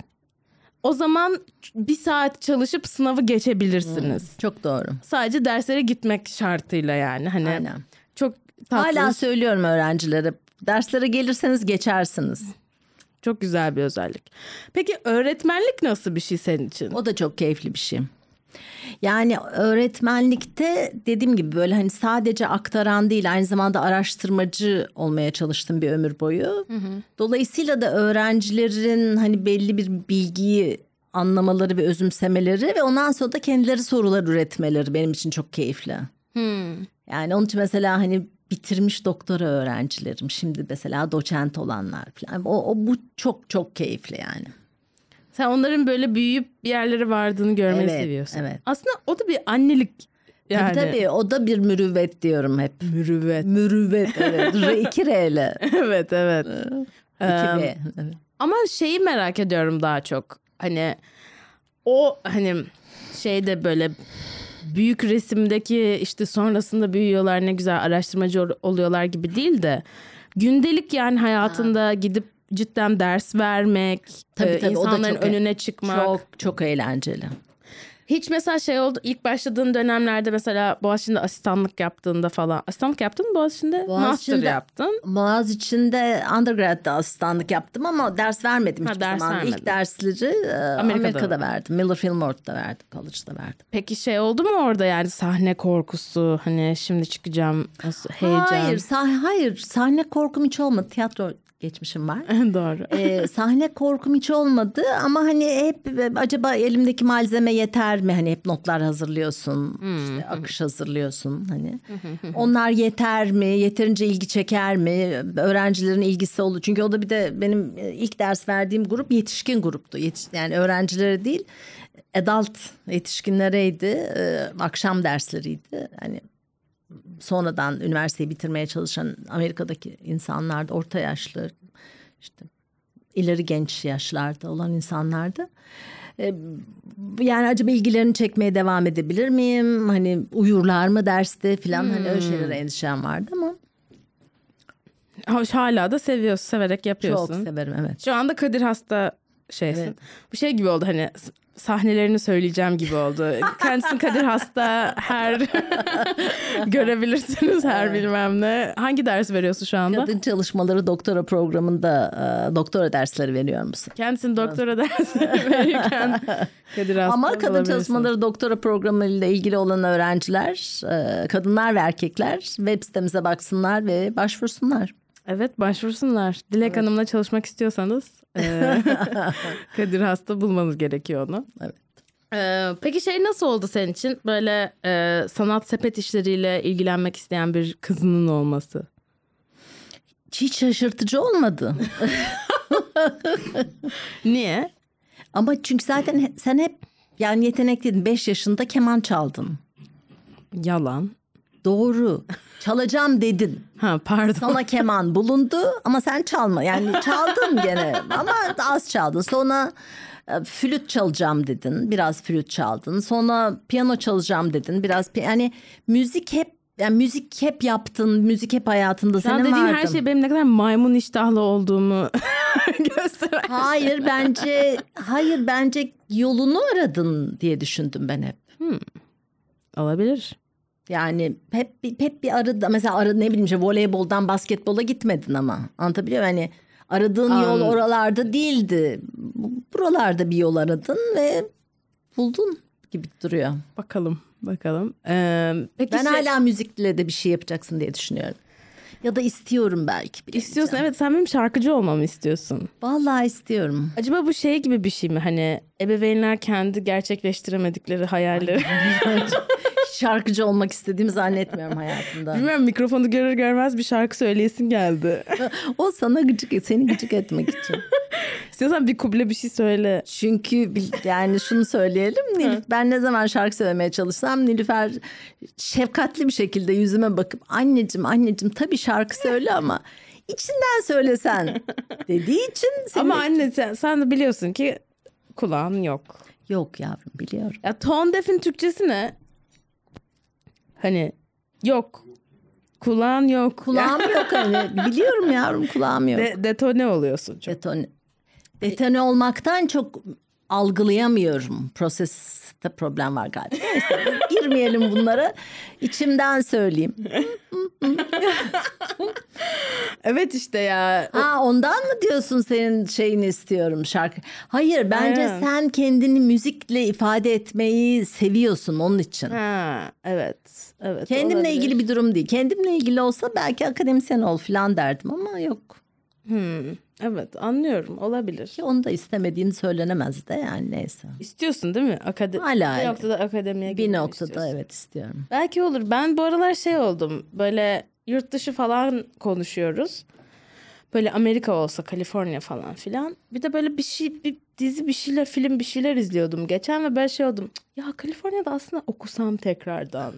o zaman bir saat çalışıp sınavı geçebilirsiniz. Çok doğru. Sadece derslere gitmek şartıyla yani. Hani Aynen. çok tatlı, Hala söylüyorum öğrencilere. Derslere gelirseniz geçersiniz. çok güzel bir özellik. Peki öğretmenlik nasıl bir şey senin için? O da çok keyifli bir şey. Yani öğretmenlikte dediğim gibi böyle hani sadece aktaran değil aynı zamanda araştırmacı olmaya çalıştım bir ömür boyu. Dolayısıyla da öğrencilerin hani belli bir bilgiyi anlamaları ve özümsemeleri ve ondan sonra da kendileri sorular üretmeleri benim için çok keyifli. Yani onun için mesela hani bitirmiş doktora öğrencilerim şimdi mesela doçent olanlar falan o, o bu çok çok keyifli yani. Sen onların böyle büyüyüp bir yerlere vardığını görmeyi Evet, seviyorsun. evet. Aslında o da bir annelik yani. Tabii tabii o da bir mürüvvet diyorum hep. Mürüvvet. Mürüvvet evet. <laughs> R, iki R'yle. evet evet. İki Ee, V. Evet. Ama şeyi merak ediyorum daha çok. Hani o hani şeyde böyle büyük resimdeki işte sonrasında büyüyorlar ne güzel araştırmacı ol- oluyorlar gibi değil de gündelik yani hayatında gidip cidden ders vermek, Tabii, e, tabii, o da insanların çok- önüne çıkmak. Çok çok eğlenceli. Hiç mesela şey oldu ilk başladığın dönemlerde mesela Boğaziçi'nde asistanlık yaptığında falan. Asistanlık yaptın mı Boğaziçi'nde? Master Boğaziçi'nde- yaptın. Boğaz içinde undergrad'da asistanlık yaptım ama ders vermedim Ha, hiçbir ders zaman. vermedin. İlk dersleri e, Amerika'da, mı? verdim. Miller Fillmore'da verdim. College'da verdim. Peki şey oldu mu orada yani sahne korkusu hani şimdi çıkacağım nasıl heyecan? Hayır, sah- hayır. Sahne korkum hiç olmadı. Tiyatro geçmişim var. <laughs> Doğru. Ee, sahne korkum hiç olmadı ama hani hep acaba elimdeki malzeme yeter mi? Hani hep notlar hazırlıyorsun, işte akış hazırlıyorsun hani. <laughs> Onlar yeter mi? Yeterince ilgi çeker mi? Öğrencilerin ilgisi olur. Çünkü o da bir de benim e, ilk ders verdiğim grup yetişkin gruptu. Yetiş- yani öğrencilere değil, adult yetişkinlereydi. Ee, akşam dersleriydi. Hani sonradan üniversiteyi bitirmeye çalışan Amerika'daki insanlar da orta yaşlı işte ileri genç yaşlarda olan insanlardı. Ee, yani acaba ilgilerini çekmeye devam edebilir miyim? Hani uyurlar mı derste falan hani öyle şeylere endişem vardı ama Hoş hala da seviyorsun, severek yapıyorsun. çok severim evet. Şu anda Kadir hasta şeysin. Evet. Bu şey gibi oldu hani sahnelerini söyleyeceğim gibi oldu. <laughs> Kendisini Kadir hasta her <laughs> görebilirsiniz her bilmem ne. Hangi ders veriyorsun şu anda? Kadın çalışmaları doktora programında e, doktora dersleri veriyor musun? Kendisini doktora dersi <laughs> verirken Kadir hasta Ama kadın çalışmaları doktora programı ile ilgili olan öğrenciler, e, kadınlar ve erkekler web sitemize baksınlar ve başvursunlar. Evet başvursunlar. Dilek Hanım'la çalışmak istiyorsanız <laughs> Kadir hasta bulmanız gerekiyor onu. Evet. Ee, peki şey nasıl oldu senin için? Böyle e, sanat sepet işleriyle ilgilenmek isteyen bir kızının olması. Hiç şaşırtıcı olmadı. <laughs> Niye? Ama çünkü zaten sen hep yani yetenekliydin. 5 yaşında keman çaldın. Yalan. Doğru. Çalacağım dedin. Ha pardon. Sana <laughs> keman bulundu ama sen çalma. Yani çaldın gene ama az çaldın. Sonra e, flüt çalacağım dedin. Biraz flüt çaldın. Sonra piyano çalacağım dedin. Biraz yani müzik hep yani müzik hep yaptın. Müzik hep hayatında Sen senin dediğin vardı. her şey benim ne kadar maymun iştahlı olduğumu <laughs> gösteren. Hayır bence hayır bence yolunu aradın diye düşündüm ben hep. Olabilir. Yani hep bir- hep bir arada mesela arada ne bileyim işte voleyboldan basketbola gitmedin ama anlatabiliyor muyum? Hani aradığın yol An- oralarda değildi. Bu- Buralarda bir yol aradın ve buldun gibi duruyor. Bakalım. Bakalım. Ee, peki Ben şey- hala müzikle de bir şey yapacaksın diye düşünüyorum. Ya da istiyorum belki. bilemeyeceğim. istiyorsun evet sen benim şarkıcı olmamı istiyorsun. Vallahi istiyorum. Acaba bu şey gibi bir şey mi? Hani ebeveynler kendi gerçekleştiremedikleri hayalleri. Şarkıcı olmak istediğimi zannetmiyorum hayatımda. Bilmiyorum mikrofonu görür görmez bir şarkı söyleyesin geldi. o sana gıcık, seni gıcık etmek için. <laughs> İstiyorsan bir kuble bir şey söyle. Çünkü yani şunu söyleyelim. Nilüf, ben ne zaman şarkı söylemeye çalışsam Nilüfer şefkatli bir şekilde yüzüme bakıp anneciğim anneciğim tabii şarkı söyle ama içinden söylesen <laughs> dediği için. Ama anne sen, sen de biliyorsun ki kulağın yok. Yok yavrum biliyorum. Ya tone deaf'in Türkçesi ne? Hani yok. Kulağın yok. Kulağım yok hani <laughs> biliyorum yavrum kulağım yok. De, detone oluyorsun çok. Detone, detone olmaktan çok algılayamıyorum. Proseste problem var galiba. Neyse girmeyelim bunlara. İçimden söyleyeyim. Evet işte ya. Ha ondan mı diyorsun senin şeyini istiyorum şarkı? Hayır bence Aynen. sen kendini müzikle ifade etmeyi seviyorsun onun için. Ha, evet. Evet. Kendimle olabilir. ilgili bir durum değil. Kendimle ilgili olsa belki akademisyen ol falan derdim ama yok. Hmm, evet anlıyorum olabilir. Ki onu da istemediğim söylenemez de yani neyse. İstiyorsun değil mi? Akade Hala bir noktada akademiye Bir noktada istiyorsun. evet istiyorum. Belki olur. Ben bu aralar şey oldum. Böyle yurt dışı falan konuşuyoruz. Böyle Amerika olsa, Kaliforniya falan filan. Bir de böyle bir şey, bir dizi bir şeyler, film bir şeyler izliyordum geçen ve ben şey oldum. "Cık, Ya Kaliforniya'da aslında okusam tekrardan.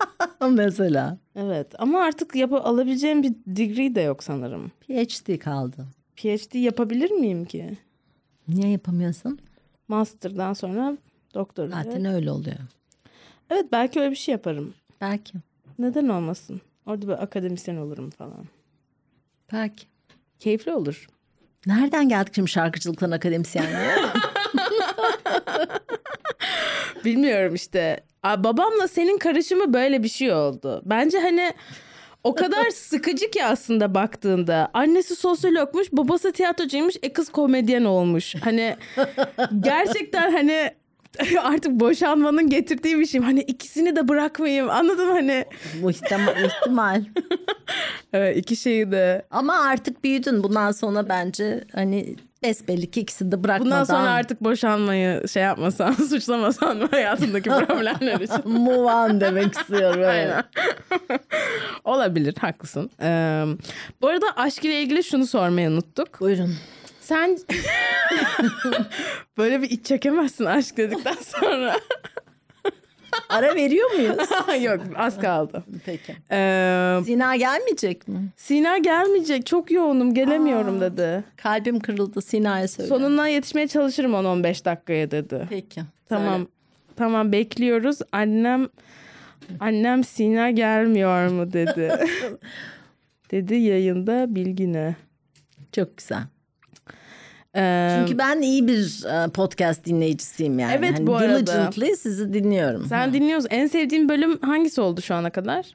<laughs> Mesela Evet ama artık yap alabileceğim bir degree de yok sanırım. PhD kaldı. PhD yapabilir miyim ki? Niye yapamıyorsun? Master'dan sonra doktora. Zaten öyle oluyor. Evet belki öyle bir şey yaparım. Belki. Neden olmasın? Orada bir akademisyen olurum falan. Belki. Keyifli olur. Nereden geldik şimdi şarkıcılıktan akademisyenliğe? <laughs> Bilmiyorum işte. Aa, Babamla senin karışımı böyle bir şey oldu. Bence hani o kadar <laughs> sıkıcı ki aslında baktığında. Annesi sosyologmuş, babası tiyatrocuymuş, e kız komedyen olmuş. Hani <laughs> gerçekten hani <laughs> artık boşanmanın getirdiği bir şey. Hani ikisini de bırakmayayım. Anladın mı? Hani Muhtemel, ihtimal. evet, iki şeyi de. Ama artık büyüdün. Bundan sonra bence hani besbelli ki ikisini de bırakmadan. Bundan sonra artık boşanmayı şey yapmasan, <laughs> suçlamasan mı <laughs> hayatındaki <laughs> problemler için? move on demek istiyorum. Aynen. Olabilir, haklısın. Ee, bu arada aşk ile ilgili şunu sormayı unuttuk. Buyurun. Sen böyle bir iç çekemezsin aşk dedikten sonra. Ara veriyor muyuz? <laughs> Yok az kaldı. Peki. Ee, Sina gelmeyecek mi? Sina gelmeyecek çok yoğunum gelemiyorum dedi. Kalbim kırıldı Sina'ya söyle. Sonuna yetişmeye çalışırım 10-15 dakikaya dedi. Peki. Tamam. Tamam bekliyoruz. Annem annem Sina gelmiyor mu dedi. <laughs> dedi yayında bilgine. Çok güzel. Ee, Çünkü ben iyi bir e, podcast dinleyicisiyim yani. Evet, Hani bu arada. Diligently sizi dinliyorum. sen dinliyorsun. En sevdiğin bölüm hangisi oldu şu ana kadar?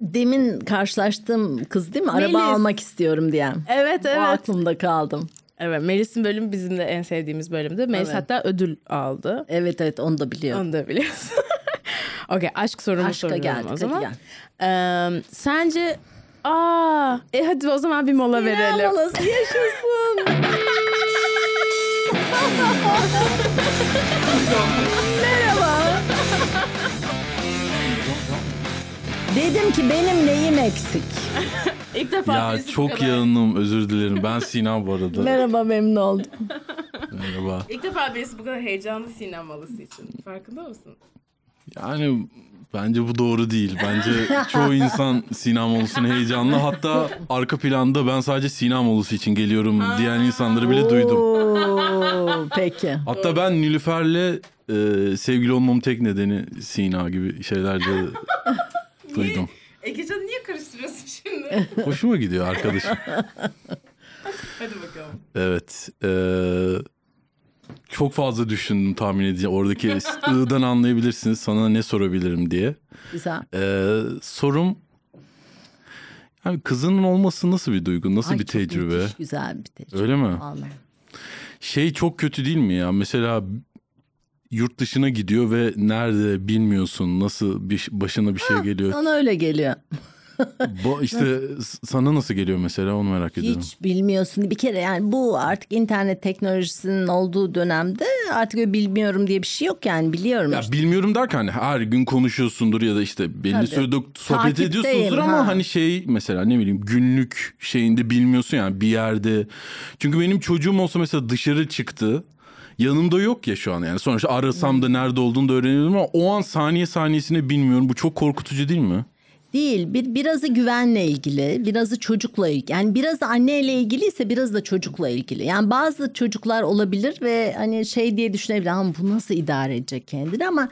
Demin karşılaştığım kız değil mi? Araba Melis. almak istiyorum diyen. Evet O evet. aklımda kaldım. Evet Melis'in bölümü bizim de en sevdiğimiz bölümdü. Melis Evet. hatta ödül aldı. Evet evet onu da biliyorum. Onu da biliyorsun. <laughs> Okey aşk sorumu Aşka soruyorum geldik, o zaman. gel. Ee, sence aa e hadi o zaman bir mola verelim. Molası yaşasın. Merhaba. Dedim ki benim neyim eksik? İlk defa Ya birisi bu çok kadar- yanım özür dilerim. Ben Sina bu arada. Merhaba memnun oldum. Merhaba. İlk defa birisi bu kadar heyecanlı sinemalısı için. Farkında mısın? Yani bence bu doğru değil. Bence <laughs> çoğu insan Sina Molus'un heyecanlı. Hatta arka planda ben sadece Sina Molusu için geliyorum diyen insanları bile duydum. Oo, peki. Hatta ben Nilüfer'le e, sevgili olmamın tek nedeni Sina gibi şeyler de <laughs> duydum. Egecan niye karıştırıyorsun şimdi? Hoşuma gidiyor arkadaşım. hadi bakalım. Evet. e, çok fazla düşündüm tahmin edeceğim. Oradaki <laughs> ı'dan anlayabilirsiniz sana ne sorabilirim diye. Güzel. Ee, sorum yani kızının olması nasıl bir duygu, nasıl Ay, bir tecrübe? müthiş, güzel bir tecrübe. Öyle mi? Vallahi. Şey çok kötü değil mi ya? Mesela yurt dışına gidiyor ve nerede bilmiyorsun nasıl bir başına bir şey geliyor. Sana öyle geliyor. Bu işte sana nasıl geliyor mesela onu merak ediyorum. Hiç bilmiyorsun. Bir kere yani bu artık internet teknolojisinin olduğu dönemde artık öyle bilmiyorum diye bir şey yok yani biliyorum. Ya işte. bilmiyorum derken her gün konuşuyorsundur ya da işte belli Tabii. sürede sohbet Takipteyim, ediyorsunuzdur ama ha. hani şey mesela ne bileyim günlük şeyinde bilmiyorsun yani bir yerde. Çünkü benim çocuğum olsa mesela dışarı çıktı. Yanımda yok ya şu an yani sonuçta arasam da nerede olduğunu da öğreniyorum ama o an saniye saniyesine bilmiyorum. Bu çok korkutucu değil mi? Değil. Bir, birazı güvenle ilgili, birazı çocukla ilgili. Yani biraz anneyle ilgiliyse biraz da çocukla ilgili. Yani bazı çocuklar olabilir ve hani şey diye düşünebilir. Ama bu nasıl idare edecek kendini ama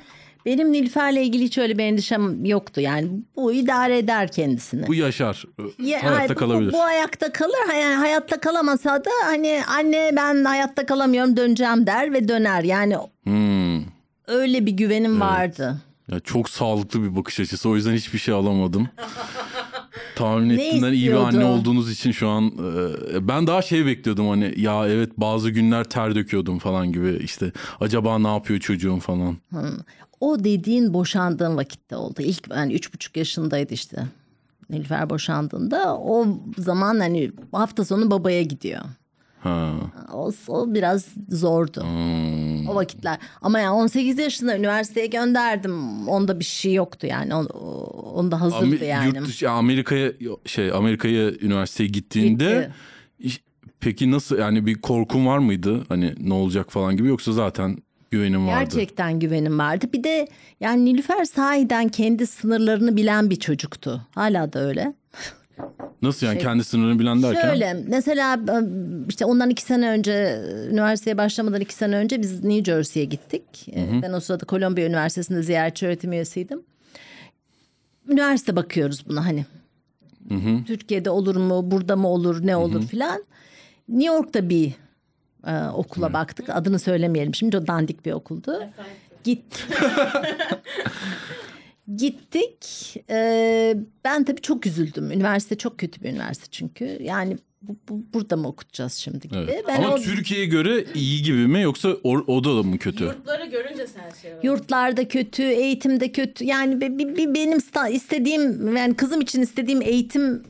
benim Nilüfer'le ilgili hiç öyle bir endişem yoktu. Yani bu idare eder kendisini. Bu yaşar. Ya, hayatta hayır, bu- kalabilir. Bu, ayakta kalır. Yani hayatta kalamasa da hani anne ben hayatta kalamıyorum döneceğim der ve döner. Yani Hmm. öyle bir güvenim vardı. Ya çok sağlıklı bir bakış açısı. O yüzden hiçbir şey alamadım. <laughs> Tahmin Ne ettiğimden iyi bir anne istiyordu? olduğunuz için şu an e, ben daha şey bekliyordum hani ya evet bazı günler ter döküyordum falan gibi işte acaba ne yapıyor çocuğum falan. O dediğin boşandığın vakitte oldu. İlk yani üç buçuk yaşındaydı işte. Nilüfer boşandığında o zaman hani hafta sonu babaya gidiyor. Ha. O, o biraz zordu. Hmm. O vakitler. Ama yani 18 yaşında üniversiteye gönderdim. Onda bir şey yoktu yani. Onda hazırdı Amer- yani. Yurt dışı Amerika'ya şey Amerika'ya üniversiteye gittiğinde Gitti. peki nasıl yani bir korkun var mıydı? Hani ne olacak falan gibi yoksa zaten güvenim vardı. Gerçekten güvenim vardı. Bir de yani Nilüfer sahiden kendi sınırlarını bilen bir çocuktu. Hala da öyle. <laughs> Nasıl yani kendi sınırını bilen derken? Şey, Şöyle mesela işte ondan iki sene önce üniversiteye başlamadan iki sene önce biz New Jersey'ye gittik. Ee, Ben o sırada Kolombiya Üniversitesi'nde ziyaretçi öğretim üyesiydim. Üniversite bakıyoruz buna hani. Türkiye'de olur mu, burada mı olur, ne olur filan. New York'ta bir e, okula baktık. Adını söylemeyelim şimdi o dandik bir okuldu. Git. <laughs> Gittik. Ee, ben tabii çok üzüldüm. Üniversite çok kötü bir üniversite çünkü. Yani bu, bu- burada mı okutacağız şimdi gibi. Evet. Ben Ama o Türkiye'ye göre iyi gibi mi yoksa o, o da mı kötü? Yurtları görünce sen şey yurtlarda kötü, eğitimde kötü. Yani bir, bir- bir benim istediğim yani kızım için istediğim eğitim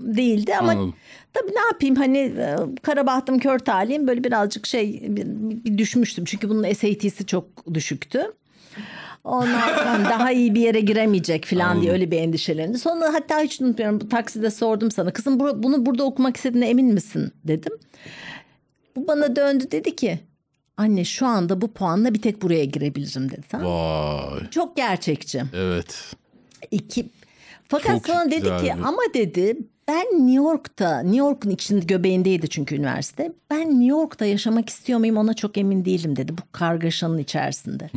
değildi ama Anladım. tabii ne yapayım hani e, kara bahtım kör talihim böyle birazcık şey bir, bir düşmüştüm. Çünkü bunun SAT'si çok düşüktü. Ondan daha iyi bir yere giremeyecek falan diye öyle bir endişelendi. Sonra hatta hiç unutmuyorum bu takside sordum sana. Kızım bu- bunu burada okumak istediğine emin misin dedim. Bu bana döndü dedi ki Anne şu anda bu puanla bir tek buraya girebilirim dedi. Tamam. Vay. Çok gerçekçi. Evet. İki. Fakat Çok sonra dedi ki güzeldi. ama dedi ben New York'ta New York'un içinde göbeğindeydi çünkü üniversite. Ben New York'ta yaşamak istiyor muyum ona çok emin değilim dedi bu kargaşanın içerisinde.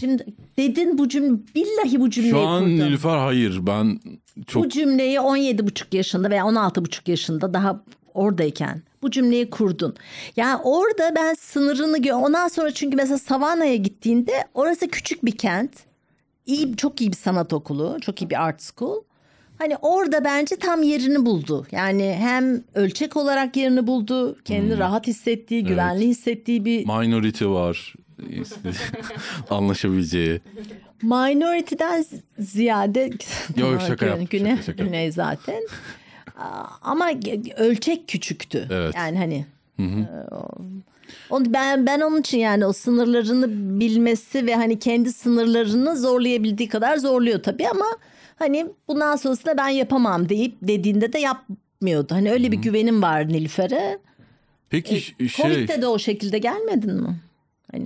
Şimdi dedin bu cümle billahi bu cümleyi Hmm. Şu an kurdum. Nilüfer hayır ben çok Bu cümleyi 17,5 yaşında veya 16,5 yaşında daha oradayken bu cümleyi kurdun. Yani orada ben sınırını gö ondan sonra çünkü mesela Savannah'ya gittiğinde orası küçük bir kent. İyi çok iyi bir sanat okulu, çok iyi bir art school. Hani orada bence tam yerini buldu. Yani hem ölçek olarak yerini buldu, kendini rahat hissettiği, güvenli hissettiği bir minority var. <laughs> Anlaşabileceği. Minority'den ziyade Yok, şaka yaptım, Güney, şaka, şaka. Güney zaten. Ama ölçek küçüktü. Evet. Yani hani e, onu ben ben onun için yani o sınırlarını bilmesi ve hani kendi sınırlarını zorlayabildiği kadar zorluyor tabii ama hani bundan sonrasında ben yapamam deyip dediğinde de yapmıyordu. Hani öyle bir güvenim var Nilüfer'e. Peki ş- şey Covid'de de o şekilde gelmedin mi? Hani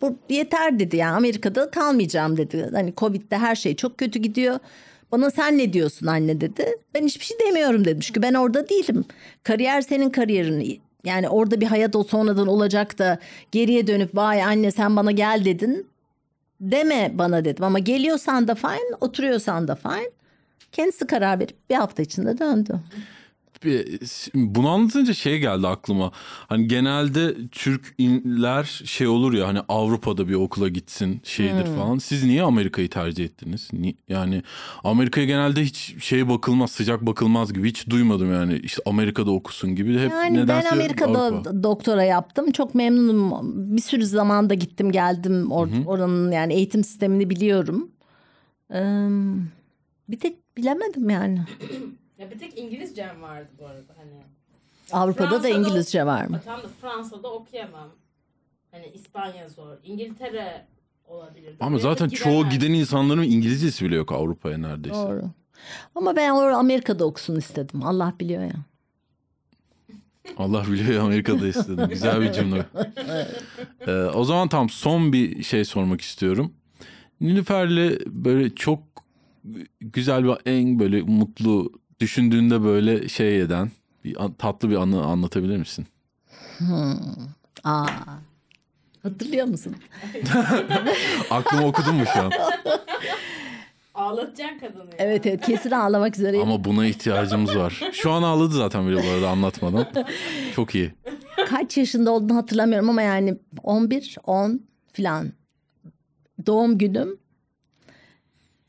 bu yeter dedi yani Amerika'da kalmayacağım dedi. Hani Covid'de her şey çok kötü gidiyor. Bana sen ne diyorsun anne dedi. Ben hiçbir şey demiyorum dedim. Çünkü ben orada değilim. Kariyer senin kariyerin. Yani orada bir hayat o sonradan olacak da geriye dönüp vay anne sen bana gel dedin. Deme bana dedim ama geliyorsan da fine, oturuyorsan da fine. Kendisi karar verip bir hafta içinde döndü. Bir- bunu anlatınca şey geldi aklıma. Hani genelde Türkler şey olur ya hani Avrupa'da bir okula gitsin şeydir falan. Siz niye Amerika'yı tercih ettiniz? Ni- Yani Amerika'ya genelde hiç şey bakılmaz, sıcak bakılmaz gibi hiç duymadım yani. İşte Amerika'da okusun gibi hep Yani ben nedense Amerika'da Avrupa. doktora yaptım. Çok memnunum. Bir sürü zamanda gittim geldim. Or- Oranın yani eğitim sistemini biliyorum. Ee, bir tek bilemedim yani. Ya bir tek İngilizcem vardı bu arada hani. Avrupa'da da Fransa'da- İngilizce var mı? Tam da Fransa'da okuyamam. Hani İspanya zor. İngiltere olabilir. Ama zaten da çoğu giden insanların İngilizcesi bile yok Avrupa'ya neredeyse. Doğru. Ama ben orada Amerika'da okusun istedim. Allah biliyor ya. <laughs> Allah biliyor ya Amerika'da istedim. Güzel bir cümle. <laughs> Ee, o zaman tam son bir şey sormak istiyorum. Nilüfer'le böyle çok güzel bir en böyle mutlu düşündüğünde böyle şey eden bir tatlı bir anı anlatabilir misin? Aa. Hatırlıyor musun? <laughs> Aklımı okudun mu şu an? Ağlatacaksın kadını ya. Evet evet kesin ağlamak üzereyim. Ama buna ihtiyacımız var. Şu an ağladı zaten bile bu arada anlatmadan. Çok iyi. Kaç yaşında olduğunu hatırlamıyorum ama yani 11, 10 filan. Doğum günüm.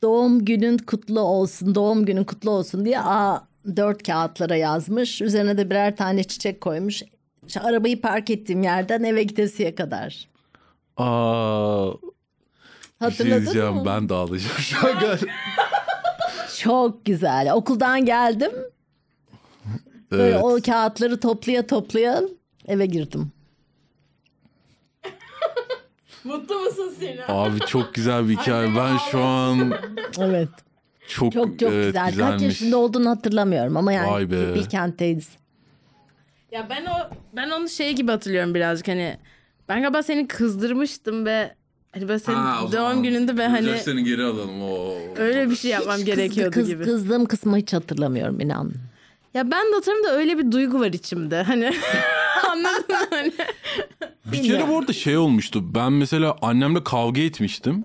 Doğum günün kutlu olsun, doğum günün kutlu olsun diye A dört kağıtlara yazmış. Üzerine de birer tane çiçek koymuş. İşte arabayı park ettiğim yerden eve gidesiye kadar. Aa, şey Hatırladın diyeceğim mı? ben de ağlayacağım şu an. <laughs> Çok güzel. Okuldan geldim. Böyle Evet. o kağıtları toplaya toplaya eve girdim. Mutlu musun Sina? Abi çok güzel bir hikaye. Ben şu an Evet. çok Çok çok evet, güzel. Kaç güzelmiş. yaşında olduğunu hatırlamıyorum ama yani Vay be. Bilkent'teyiz. Ya ben o ben onu şey gibi hatırlıyorum birazcık hani ben galiba seni kızdırmıştım ve hani böyle senin Ha, o doğum zaman gününde ben hani seni geri alalım. Oo. öyle bir şey yapmam Hiç gerekiyordu kız, gibi. Kızdığım kısmı hiç hatırlamıyorum inan. Ya ben de hatırlıyorum da öyle bir duygu var içimde. Hani <laughs> anladın mı? Hani Bir kere bu arada şey olmuştu. Ben mesela annemle kavga etmiştim.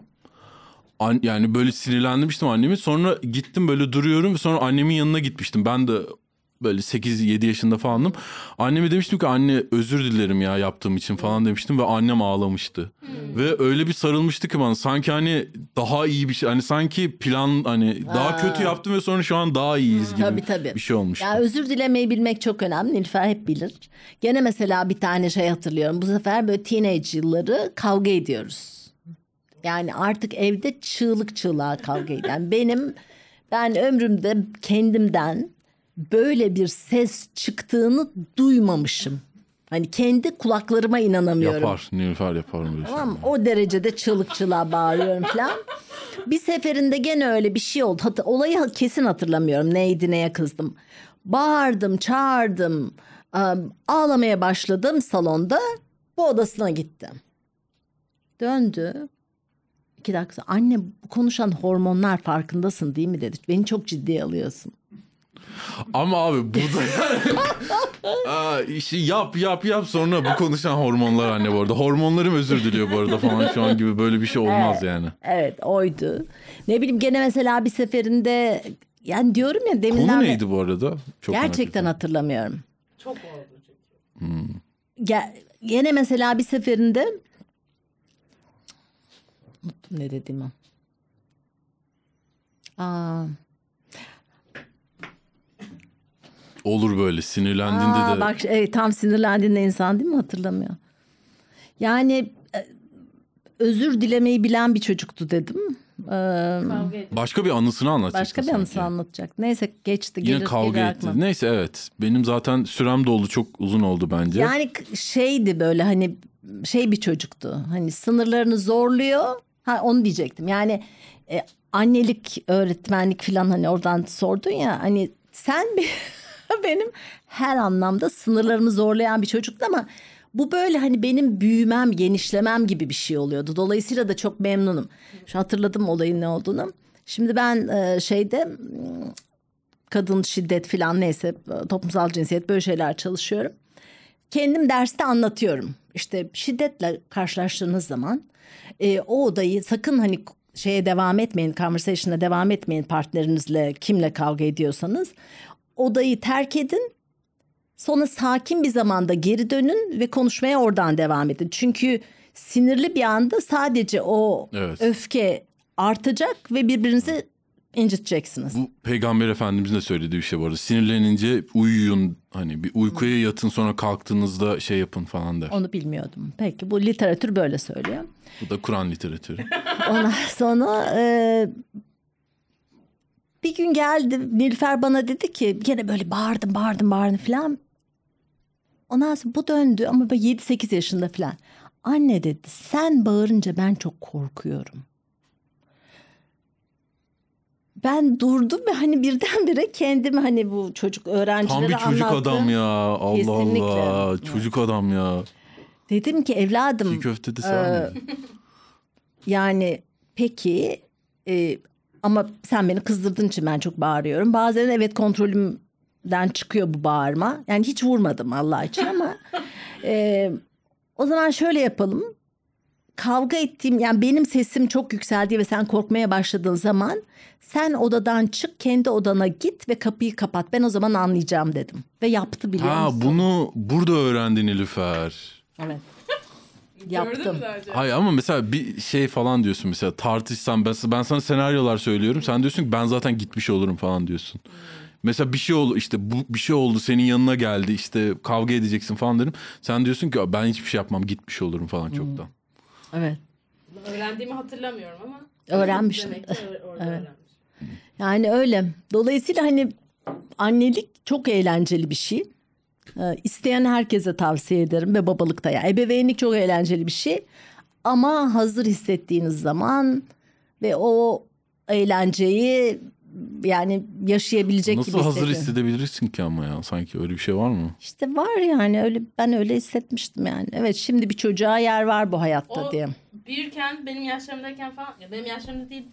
An- yani böyle sinirlendirmiştim annemi. Sonra gittim böyle duruyorum ve sonra annemin yanına gitmiştim. Ben de böyle 8-7 yaşında falandım. Anneme demiştim ki anne özür dilerim ya yaptığım için falan demiştim ve annem ağlamıştı. Ve öyle bir sarılmıştı ki bana sanki hani daha iyi bir şey hani sanki plan hani daha Aa. kötü yaptım ve sonra şu an daha iyiyiz gibi Tabii, tabii. bir şey olmuştu. Ya özür dilemeyi bilmek çok önemli. Nilüfer hep bilir. Gene mesela bir tane şey hatırlıyorum. Bu sefer böyle teenage yılları kavga ediyoruz. Yani artık evde çığlık çığlığa kavga. Yani benim ben ömrümde kendimden böyle bir ses çıktığını duymamışım. Hani kendi kulaklarıma inanamıyorum. Yapar. Nilüfer yapar şey. Tamam? O derecede çığlık çığlığa bağırıyorum falan. Bir seferinde gene öyle bir şey oldu. Hat- olayı kesin hatırlamıyorum. Neydi neye kızdım. Bağırdım, çağırdım. am, Ağlamaya başladım salonda. Bu odasına gittim. Döndü. İki dakika anne bu konuşan hormonlar farkındasın değil mi dedi. Beni çok ciddiye alıyorsun. Ama abi burada yani <laughs> Aa, işi yap yap yap sonra bu konuşan hormonlar anne bu arada. Hormonlarım özür diliyor bu arada falan şu an gibi böyle bir şey olmaz yani. Evet oydu. Ne bileyim gene mesela bir seferinde yani diyorum ya deminden Konu neydi bu arada? Çok Gerçekten hatırlamıyorum. Çok oldu. Hmm. Ge- gene mesela bir seferinde unuttum ne dediğimi. Aa, Olur böyle sinirlendiğinde aa, de. bak evet, tam sinirlendiğinde insan değil mi hatırlamıyor. Yani e, özür dilemeyi bilen bir çocuktu dedim. Ee. Başka bir anısını anlatacaktı başka bir sanki. anısı anlatacak. Neyse geçti. Yine gelir, kavga gelir etti. aklıma. Neyse evet. Benim zaten sürem doldu. Çok uzun oldu bence. Yani şeydi böyle hani şey bir çocuktu. Hani sınırlarını zorluyor. Ha onu diyecektim. Yani e, annelik, öğretmenlik falan hani oradan sordun ya. Hani sen bir- <laughs> <laughs> benim her anlamda sınırlarımı zorlayan bir çocuktu ama bu böyle hani benim büyümem, genişlemem gibi bir şey oluyordu. Dolayısıyla da çok memnunum. Şu hatırladım olayın ne olduğunu. Şimdi ben e, şeyde kadın şiddet falan neyse toplumsal cinsiyet böyle şeyler çalışıyorum kendim derste anlatıyorum. İşte şiddetle karşılaştığınız zaman e, o odayı sakın hani şeye devam etmeyin, conversation'a devam etmeyin partnerinizle kimle kavga ediyorsanız. Odayı terk edin. Sonra sakin bir zamanda geri dönün ve konuşmaya oradan devam edin. Çünkü sinirli bir anda sadece o Evet. öfke artacak ve birbirinizi inciteceksiniz. Bu peygamber efendimizin de söylediği bir şey bu arada. Sinirlenince uyuyun hani bir uykuya yatın sonra kalktığınızda şey yapın falan der. Onu bilmiyordum. Peki bu literatür böyle söylüyor. Bu da Kur'an literatürü. Ondan sonra e, bir gün geldi Nilüfer bana dedi ki gene böyle bağırdım bağırdım bağırdım falan. Ondan sonra bu döndü ama böyle 7-8 yaşında falan. Anne dedi sen bağırınca ben çok korkuyorum. Ben durdum ve hani birdenbire kendimi hani bu çocuk öğrencilere Tam bir çocuk anlattım. adam ya. Allah Kesinlikle. Allah. Çocuk adam ya. Dedim ki evladım Çiğ köfte de misin? Yani peki e, ama sen beni kızdırdığın için ben çok bağırıyorum. Bazen evet kontrolümden çıkıyor bu bağırma. Yani hiç vurmadım Allah için ama <laughs> e, o zaman şöyle yapalım. Kavga ettiğim yani benim sesim çok yükseldi ve sen korkmaya başladığın zaman sen odadan çık kendi odana git ve kapıyı kapat. Ben o zaman anlayacağım dedim. Ve yaptı biliyor Ha musun? bunu burada öğrendi Nilüfer. Evet. Yaptım. Hayır ama mesela bir şey falan diyorsun mesela tartışsam ben, ben sana senaryolar söylüyorum sen diyorsun ki ben zaten gitmiş olurum falan diyorsun. Mesela bir şey oldu işte bu bir şey oldu senin yanına geldi işte kavga edeceksin falan derim. Sen diyorsun ki ben hiçbir şey yapmam gitmiş olurum falan çoktan. Evet. Öğrendiğimi hatırlamıyorum ama. Öğrenmişim. Demek ki orada <laughs> Evet. öğrenmiş. Yani öyle. Dolayısıyla hani annelik çok eğlenceli bir şey. Ee, isteyen herkese tavsiye ederim ve babalık da. Yani ebeveynlik çok eğlenceli bir şey. Ama hazır hissettiğiniz zaman ve o eğlenceyi yani yaşayabilecek Nasıl gibi hazır hissediyorum. hissedebilirsin ki ama ya sanki öyle bir şey var mı? İşte var yani öyle ben öyle hissetmiştim yani. Evet şimdi bir çocuğa yer var bu hayatta O diye. büyürken benim yaşlarımdayken falan ya benim yaşlarımda değil.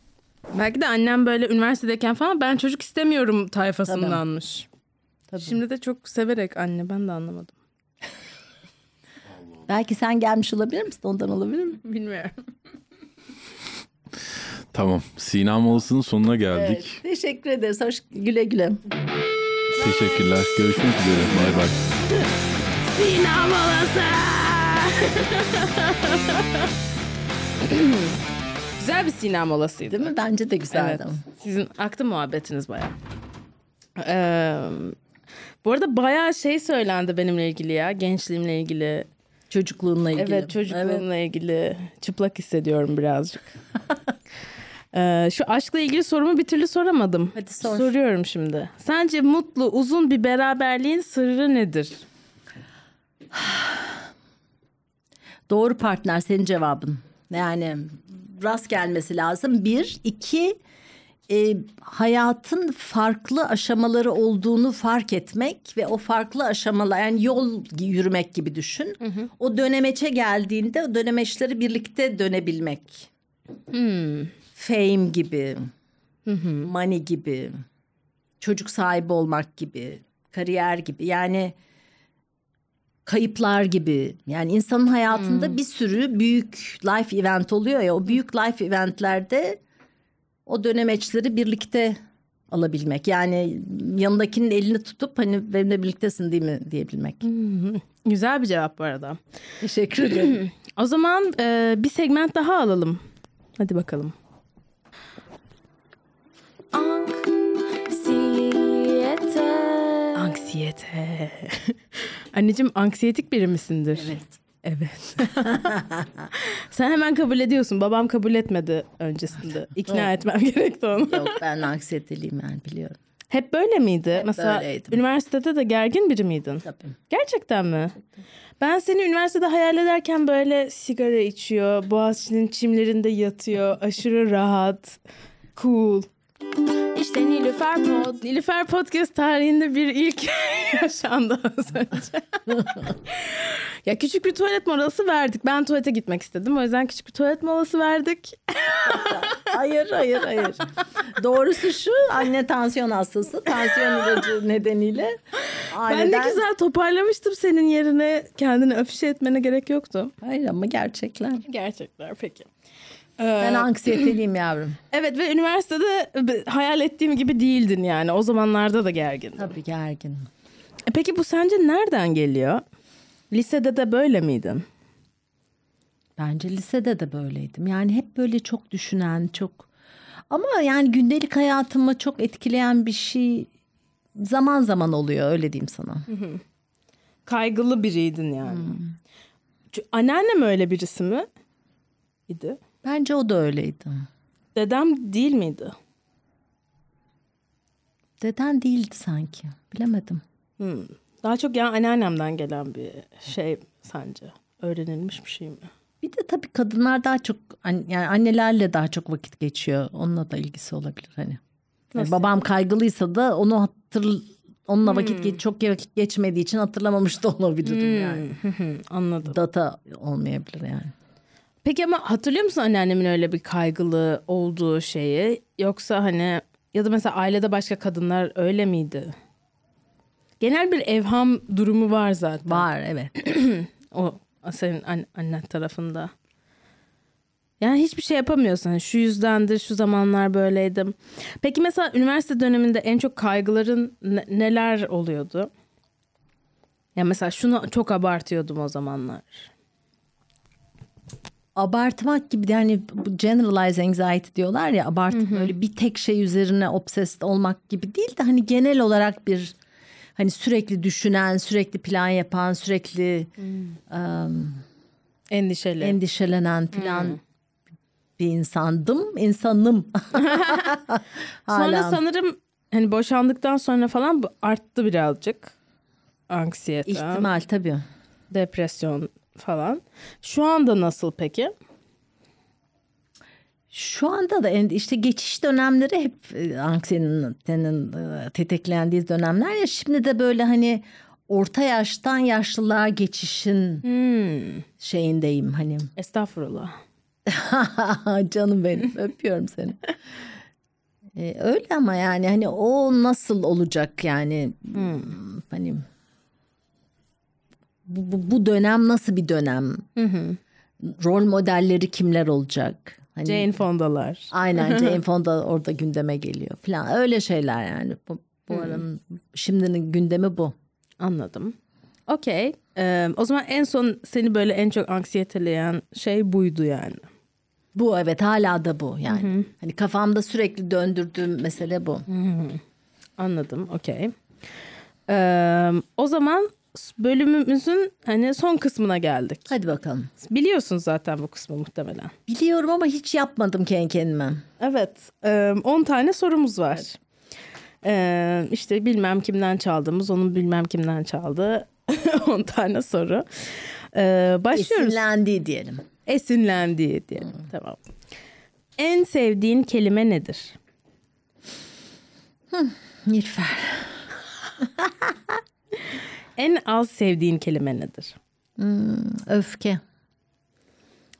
Belki de annem böyle üniversitedeyken falan ben çocuk istemiyorum tayfasındanmış. Tabii. Şimdi de çok severek anne ben de anlamadım. <laughs> Belki sen gelmiş olabilir misin? Ondan olabilir mi? Bilmiyorum. <laughs> Tamam Sina molasının sonuna geldik. Teşekkür ederiz. Hoş güle güle. Teşekkürler. Görüşmek üzere. Bay bay. Sina molası. <laughs> Güzel bir Sina molasıydı. Değil mi? Bence de güzeldi. Evet. Sizin aktı muhabbetiniz bayağı. Ee, bu arada bayağı şey söylendi benimle ilgili ya. Gençliğimle ilgili. Çocukluğunla ilgili. Evet çocukluğumla ilgili. Çıplak hissediyorum birazcık. <laughs> Ee, şu aşkla ilgili sorumu bir türlü soramadım. Hadi sor. Soruyorum şimdi. Sence mutlu uzun bir beraberliğin sırrı nedir? <sighs> Doğru partner senin cevabın. Yani rast gelmesi lazım. Bir, iki e, hayatın farklı aşamaları olduğunu fark etmek ve o farklı aşamalar yani yol yürümek gibi düşün. O dönemeçe geldiğinde o dönemeçleri birlikte dönebilmek. Fame gibi, money gibi, çocuk sahibi olmak gibi, kariyer gibi. Yani kayıplar gibi. Yani insanın hayatında bir sürü büyük life event oluyor ya. O büyük life eventlerde o dönemeçleri birlikte alabilmek. Yani yanındakinin elini tutup hani benimle birliktesin değil mi diyebilmek. Güzel bir cevap bu arada. Teşekkür <clears throat> ederim. O zaman e, bir segment daha alalım. Hadi bakalım. Anksiyete. Anksiyete. <laughs> Anneciğim anksiyetik biri misindir? evet. Evet. <laughs> Sen hemen kabul ediyorsun. Babam kabul etmedi öncesinde. <laughs> İkna etmem gerekti onu. Yok ben anksiyeteliyim yani biliyorum. Hep böyle miydi? Mesela böyleydim. üniversitede de gergin biri miydin? Tabii. Gerçekten mi? Ben seni üniversitede hayal ederken böyle sigara içiyor, Boğaziçi'nin çimlerinde yatıyor, aşırı rahat, cool. İşte Nilüfer Pod. Nilüfer Podcast tarihinde bir ilk <laughs> yaşandı az önce. <laughs> ya küçük bir tuvalet molası verdik. Ben tuvalete gitmek istedim. O yüzden küçük bir tuvalet molası verdik. <laughs> Hayır hayır hayır. Doğrusu şu anne tansiyon hastası. Tansiyon ilacı nedeniyle Ben aileden... ne güzel toparlamıştım senin yerine. Kendini afişe etmene gerek yoktu. Hayır ama gerçekler. Gerçekler peki. Ben anksiyeteliyim yavrum. <clears throat> Evet ve üniversitede hayal ettiğim gibi değildin yani. O zamanlarda da gergindin. Tabii gergin. E Peki bu sence nereden geliyor? Lisede de böyle miydin? Bence lisede de böyleydim. Yani hep böyle çok düşünen, çok ama yani gündelik hayatımı çok etkileyen bir şey zaman zaman oluyor öyle diyeyim sana. Kaygılı biriydin yani. Çünkü Anneannem öyle birisi mi? İdi. Bence o da öyleydi. Dedem değil miydi? Deden değildi sanki. Bilemedim. Daha çok yani anneannemden gelen bir şey sence. Öğrenilmiş bir şey mi? Bir de tabii kadınlar daha çok an- yani annelerle daha çok vakit geçiyor. Onunla da ilgisi olabilir hani. Yani babam kaygılıysa da onu hatır onunla vakit geç, çok vakit geçmediği için hatırlamamış da olabilirim yani. <laughs> Anladım. Data olmayabilir yani. Peki ama hatırlıyor musun anneannemin öyle bir kaygılı olduğu şeyi? Yoksa hani ya da mesela ailede başka kadınlar öyle miydi? Genel bir evham durumu var zaten. Var evet. <clears throat> O senin an- annen tarafında. Yani hiçbir şey yapamıyorsun. Hani şu yüzdendir, şu zamanlar böyleydim. Peki mesela üniversite döneminde en çok kaygıların ne- neler oluyordu? Ya mesela şunu çok abartıyordum o zamanlar. Abartmak gibi hani generalized anxiety diyorlar ya abartıp böyle bir tek şey üzerine obsessed olmak gibi değil de hani genel olarak bir hani sürekli düşünen, sürekli plan yapan, sürekli um, Endişeli. endişelenen falan bir insandım. insanım. <laughs> Sonra sanırım hani boşandıktan sonra falan arttı birazcık. Anksiyete, İhtimal tabii. depresyon falan. Şu anda nasıl peki? Şu anda da işte geçiş dönemleri hep e, anksiyetenin e, tetiklendiği dönemler ya şimdi de böyle hani orta yaştan yaşlılığa geçişin şeyindeyim hani. Estağfurullah. <laughs> Canım benim öpüyorum seni. E, öyle ama yani hani o nasıl olacak yani hani bu, bu, dönem nasıl bir dönem? Rol modelleri kimler olacak? Hani, Jane Fonda'lar. Aynen <laughs> Jane Fonda orada gündeme geliyor falan. Öyle şeyler yani. Bu, bu aranın şimdinin gündemi bu. Anladım. Okey. Ee, o zaman en son seni böyle en çok anksiyeteleyen şey buydu yani. Bu evet hala da bu yani. Hani kafamda sürekli döndürdüğüm mesele bu. Anladım. Okey. Ee, o zaman bölümümüzün hani son kısmına geldik. Hadi bakalım. Biliyorsun zaten bu kısmı muhtemelen. Biliyorum ama hiç yapmadım kendi kendime. Evet. 10 tane sorumuz var. Ee, işte bilmem kimden çaldığımız, onun bilmem kimden çaldığı <laughs> 10 tane soru. Ee, başlıyoruz. Esinlendiği diyelim. Esinlendiği diyelim. Tamam. En sevdiğin kelime nedir? Nilüfer. <laughs> En az sevdiğin kelime nedir? Öfke.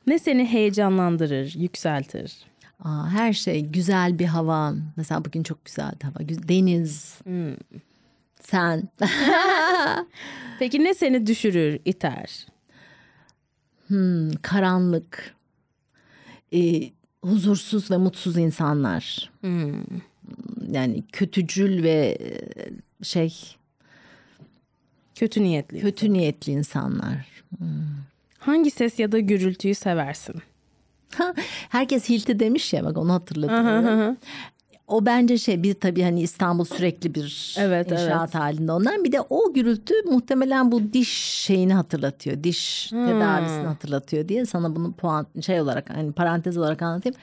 Ne seni heyecanlandırır, yükseltir? Aa, her şey güzel bir hava. Mesela bugün çok güzeldi hava. Deniz. Sen. <laughs> Peki ne seni düşürür, iter? Hmm, karanlık. Ee, huzursuz ve mutsuz insanlar. Yani kötücül ve e, şey Kötü niyetli. kötü niyetli insanlar. Hangi ses ya da gürültüyü seversin? Herkes hilti demiş ya bak onu hatırladım. O bence şey bir tabii hani İstanbul sürekli bir Evet, inşaat evet. halinde ondan. Bir de o gürültü muhtemelen bu diş şeyini hatırlatıyor. Diş tedavisini hatırlatıyor diye sana bunu puan şey olarak hani parantez olarak anlatayım.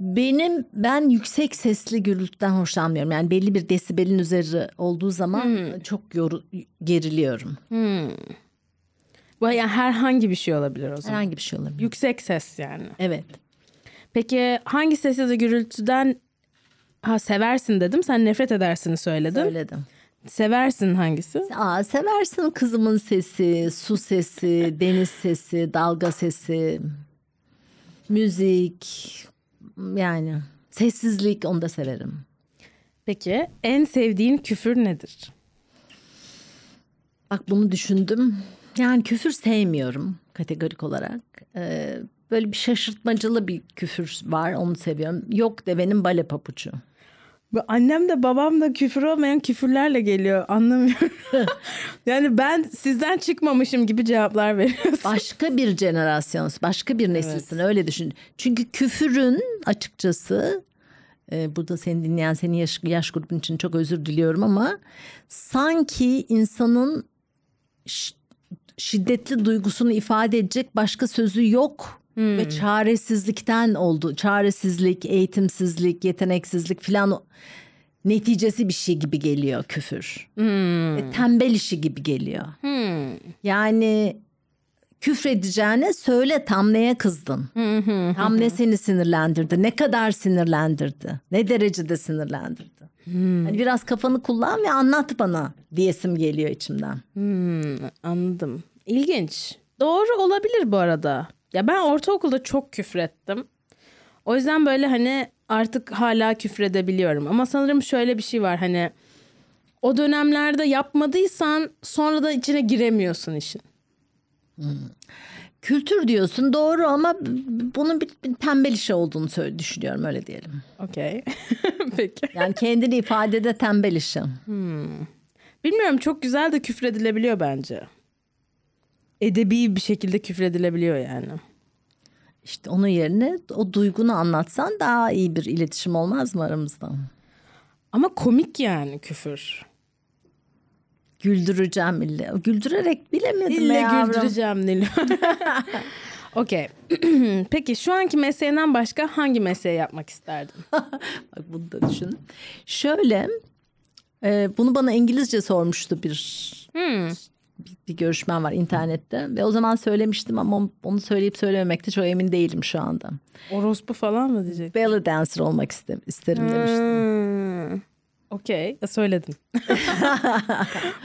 Benim ben yüksek sesli gürültüden hoşlanmıyorum. Yani belli bir desibelin üzeri olduğu zaman çok yoru, geriliyorum. Bu yani herhangi bir şey olabilir o zaman. Herhangi bir şey olabilir. Yüksek ses yani. Evet. Peki hangi ses ya da gürültüden ha seversin dedim. Sen nefret edersini söyledin. Söyledim. Seversin hangisi? Aa, seversin kızımın sesi, su sesi, deniz sesi, dalga sesi, müzik yani sessizlik onu da severim. Peki en sevdiğin küfür nedir? Bak bunu düşündüm. Yani küfür sevmiyorum kategorik olarak. Ee, böyle bir şaşırtmacalı bir küfür var onu seviyorum. Yok devenin bale papucu. Annem de babam da küfür olmayan küfürlerle geliyor anlamıyorum. <laughs> yani ben sizden çıkmamışım gibi cevaplar veriyorsun. Başka bir jenerasyon, başka bir nesilsin öyle düşün. Çünkü küfürün açıkçası e, burada seni dinleyen senin yaş, yaş grubun için çok özür diliyorum ama sanki insanın şiddetli duygusunu ifade edecek başka sözü yok. Ve çaresizlikten oldu. Çaresizlik, eğitimsizlik, yeteneksizlik filan neticesi bir şey gibi geliyor küfür. Ve tembel işi gibi geliyor. Yani küfredeceğine söyle tam neye kızdın? tam ne seni sinirlendirdi? Ne kadar sinirlendirdi? Ne derecede sinirlendirdi? Hani biraz kafanı kullan ve anlat bana diyesim geliyor içimden. Hmm, anladım. İlginç. Doğru olabilir bu arada. Ya ben ortaokulda çok küfrettim. O yüzden böyle hani artık hala küfredebiliyorum. Ama sanırım şöyle bir şey var hani o dönemlerde yapmadıysan sonra da içine giremiyorsun işin. Kültür diyorsun doğru ama bunun bir, bir tembel işi olduğunu düşünüyorum öyle diyelim. Okey. <laughs> Peki. Yani kendini ifadede tembel işi. Bilmiyorum çok güzel de küfredilebiliyor bence. Edebi bir şekilde küfredilebiliyor yani. İşte onun yerine o duygunu anlatsan daha iyi bir iletişim olmaz mı aramızda? Ama komik yani küfür. Güldüreceğim ille. Güldürerek bilemedim İlle yavrum. güldüreceğim Nil. <laughs> Okey. <clears throat> Peki şu anki mesleğinden başka hangi mesleği yapmak isterdin? <laughs> Bak bunu da düşün. Şöyle e, bunu bana İngilizce sormuştu bir, bir bir görüşmem var internette ve o zaman söylemiştim ama onu söyleyip söylememekte çok emin değilim şu anda. Orospu falan mı diyecek? Belly dancer olmak iste- isterim demiştim. Hmm. Okey. e, Söyledin. <laughs>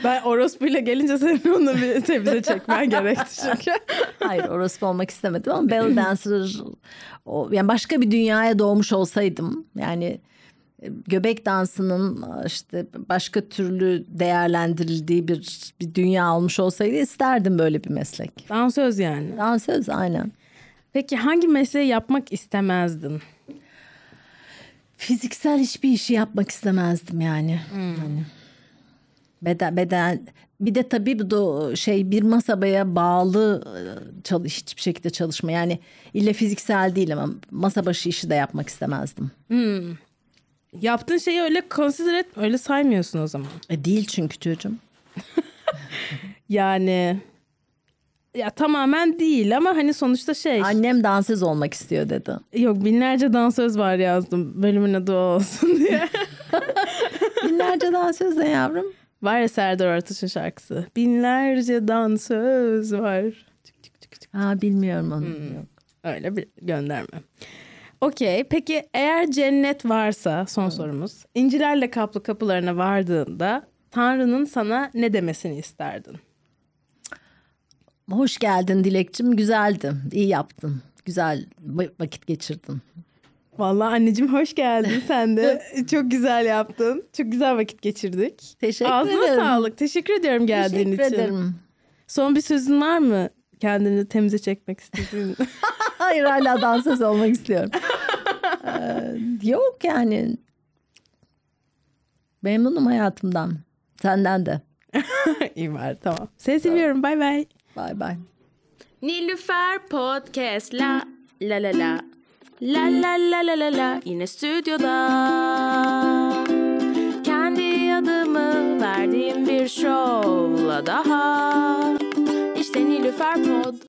ben orospuyla gelince senin onu bir temize çekmen gerekti çünkü. <laughs> Hayır orospu olmak istemedim ama belly dancer o, yani başka bir dünyaya doğmuş olsaydım yani göbek dansının işte başka türlü değerlendirildiği bir bir dünya olmuş olsaydı isterdim böyle bir meslek. Dansöz yani. Dansöz aynen. Peki hangi mesleği yapmak istemezdin? Fiziksel hiçbir işi yapmak istemezdim yani. Hani beden beden bir de tabii bu şey bir masabaya bağlı e, çalış hiçbir şekilde çalışma yani illa fiziksel değil ama masa başı işi de yapmak istemezdim. Yaptığın şeyi öyle consider et, öyle saymıyorsun o zaman. E, değil çünkü çocuğum. <laughs> Yani ya tamamen değil ama hani sonuçta şey. Annem dansöz olmak istiyor dedi. Yok binlerce dansöz var yazdım bölümün adı o olsun diye. <laughs> Binlerce dansöz ne yavrum? var ya Serdar Ortaç'ın şarkısı. Binlerce dansöz var. Çık çık çık çık. Ha bilmiyorum onu. Yok. Öyle bir gönderme. Okey. Peki eğer cennet varsa son sorumuz. İncilerle kaplı kapılarına vardığında Tanrı'nın sana ne demesini isterdin? Hoş geldin Dilekçim. Güzeldi. İyi yaptın. Güzel va- vakit geçirdin. Vallahi anneciğim hoş geldin <laughs> sen de. Çok güzel yaptın. Çok güzel vakit geçirdik. Teşekkür Ağzına ederim. sağlık. Teşekkür ediyorum geldiğin Teşekkür için. ederim. Son bir sözün var mı? Kendini temize çekmek istediğin. <laughs> <laughs> Hayır hala dansöz olmak istiyorum. Ee, yok yani. Memnunum hayatımdan. Senden de. <laughs> İyi var tamam. Seni seviyorum. Bay bay. Bay bay. Nilüfer Podcast la la la la La la la la la la yine stüdyoda Kendi adımı verdiğim bir şovla daha İşte Nilüfer Pod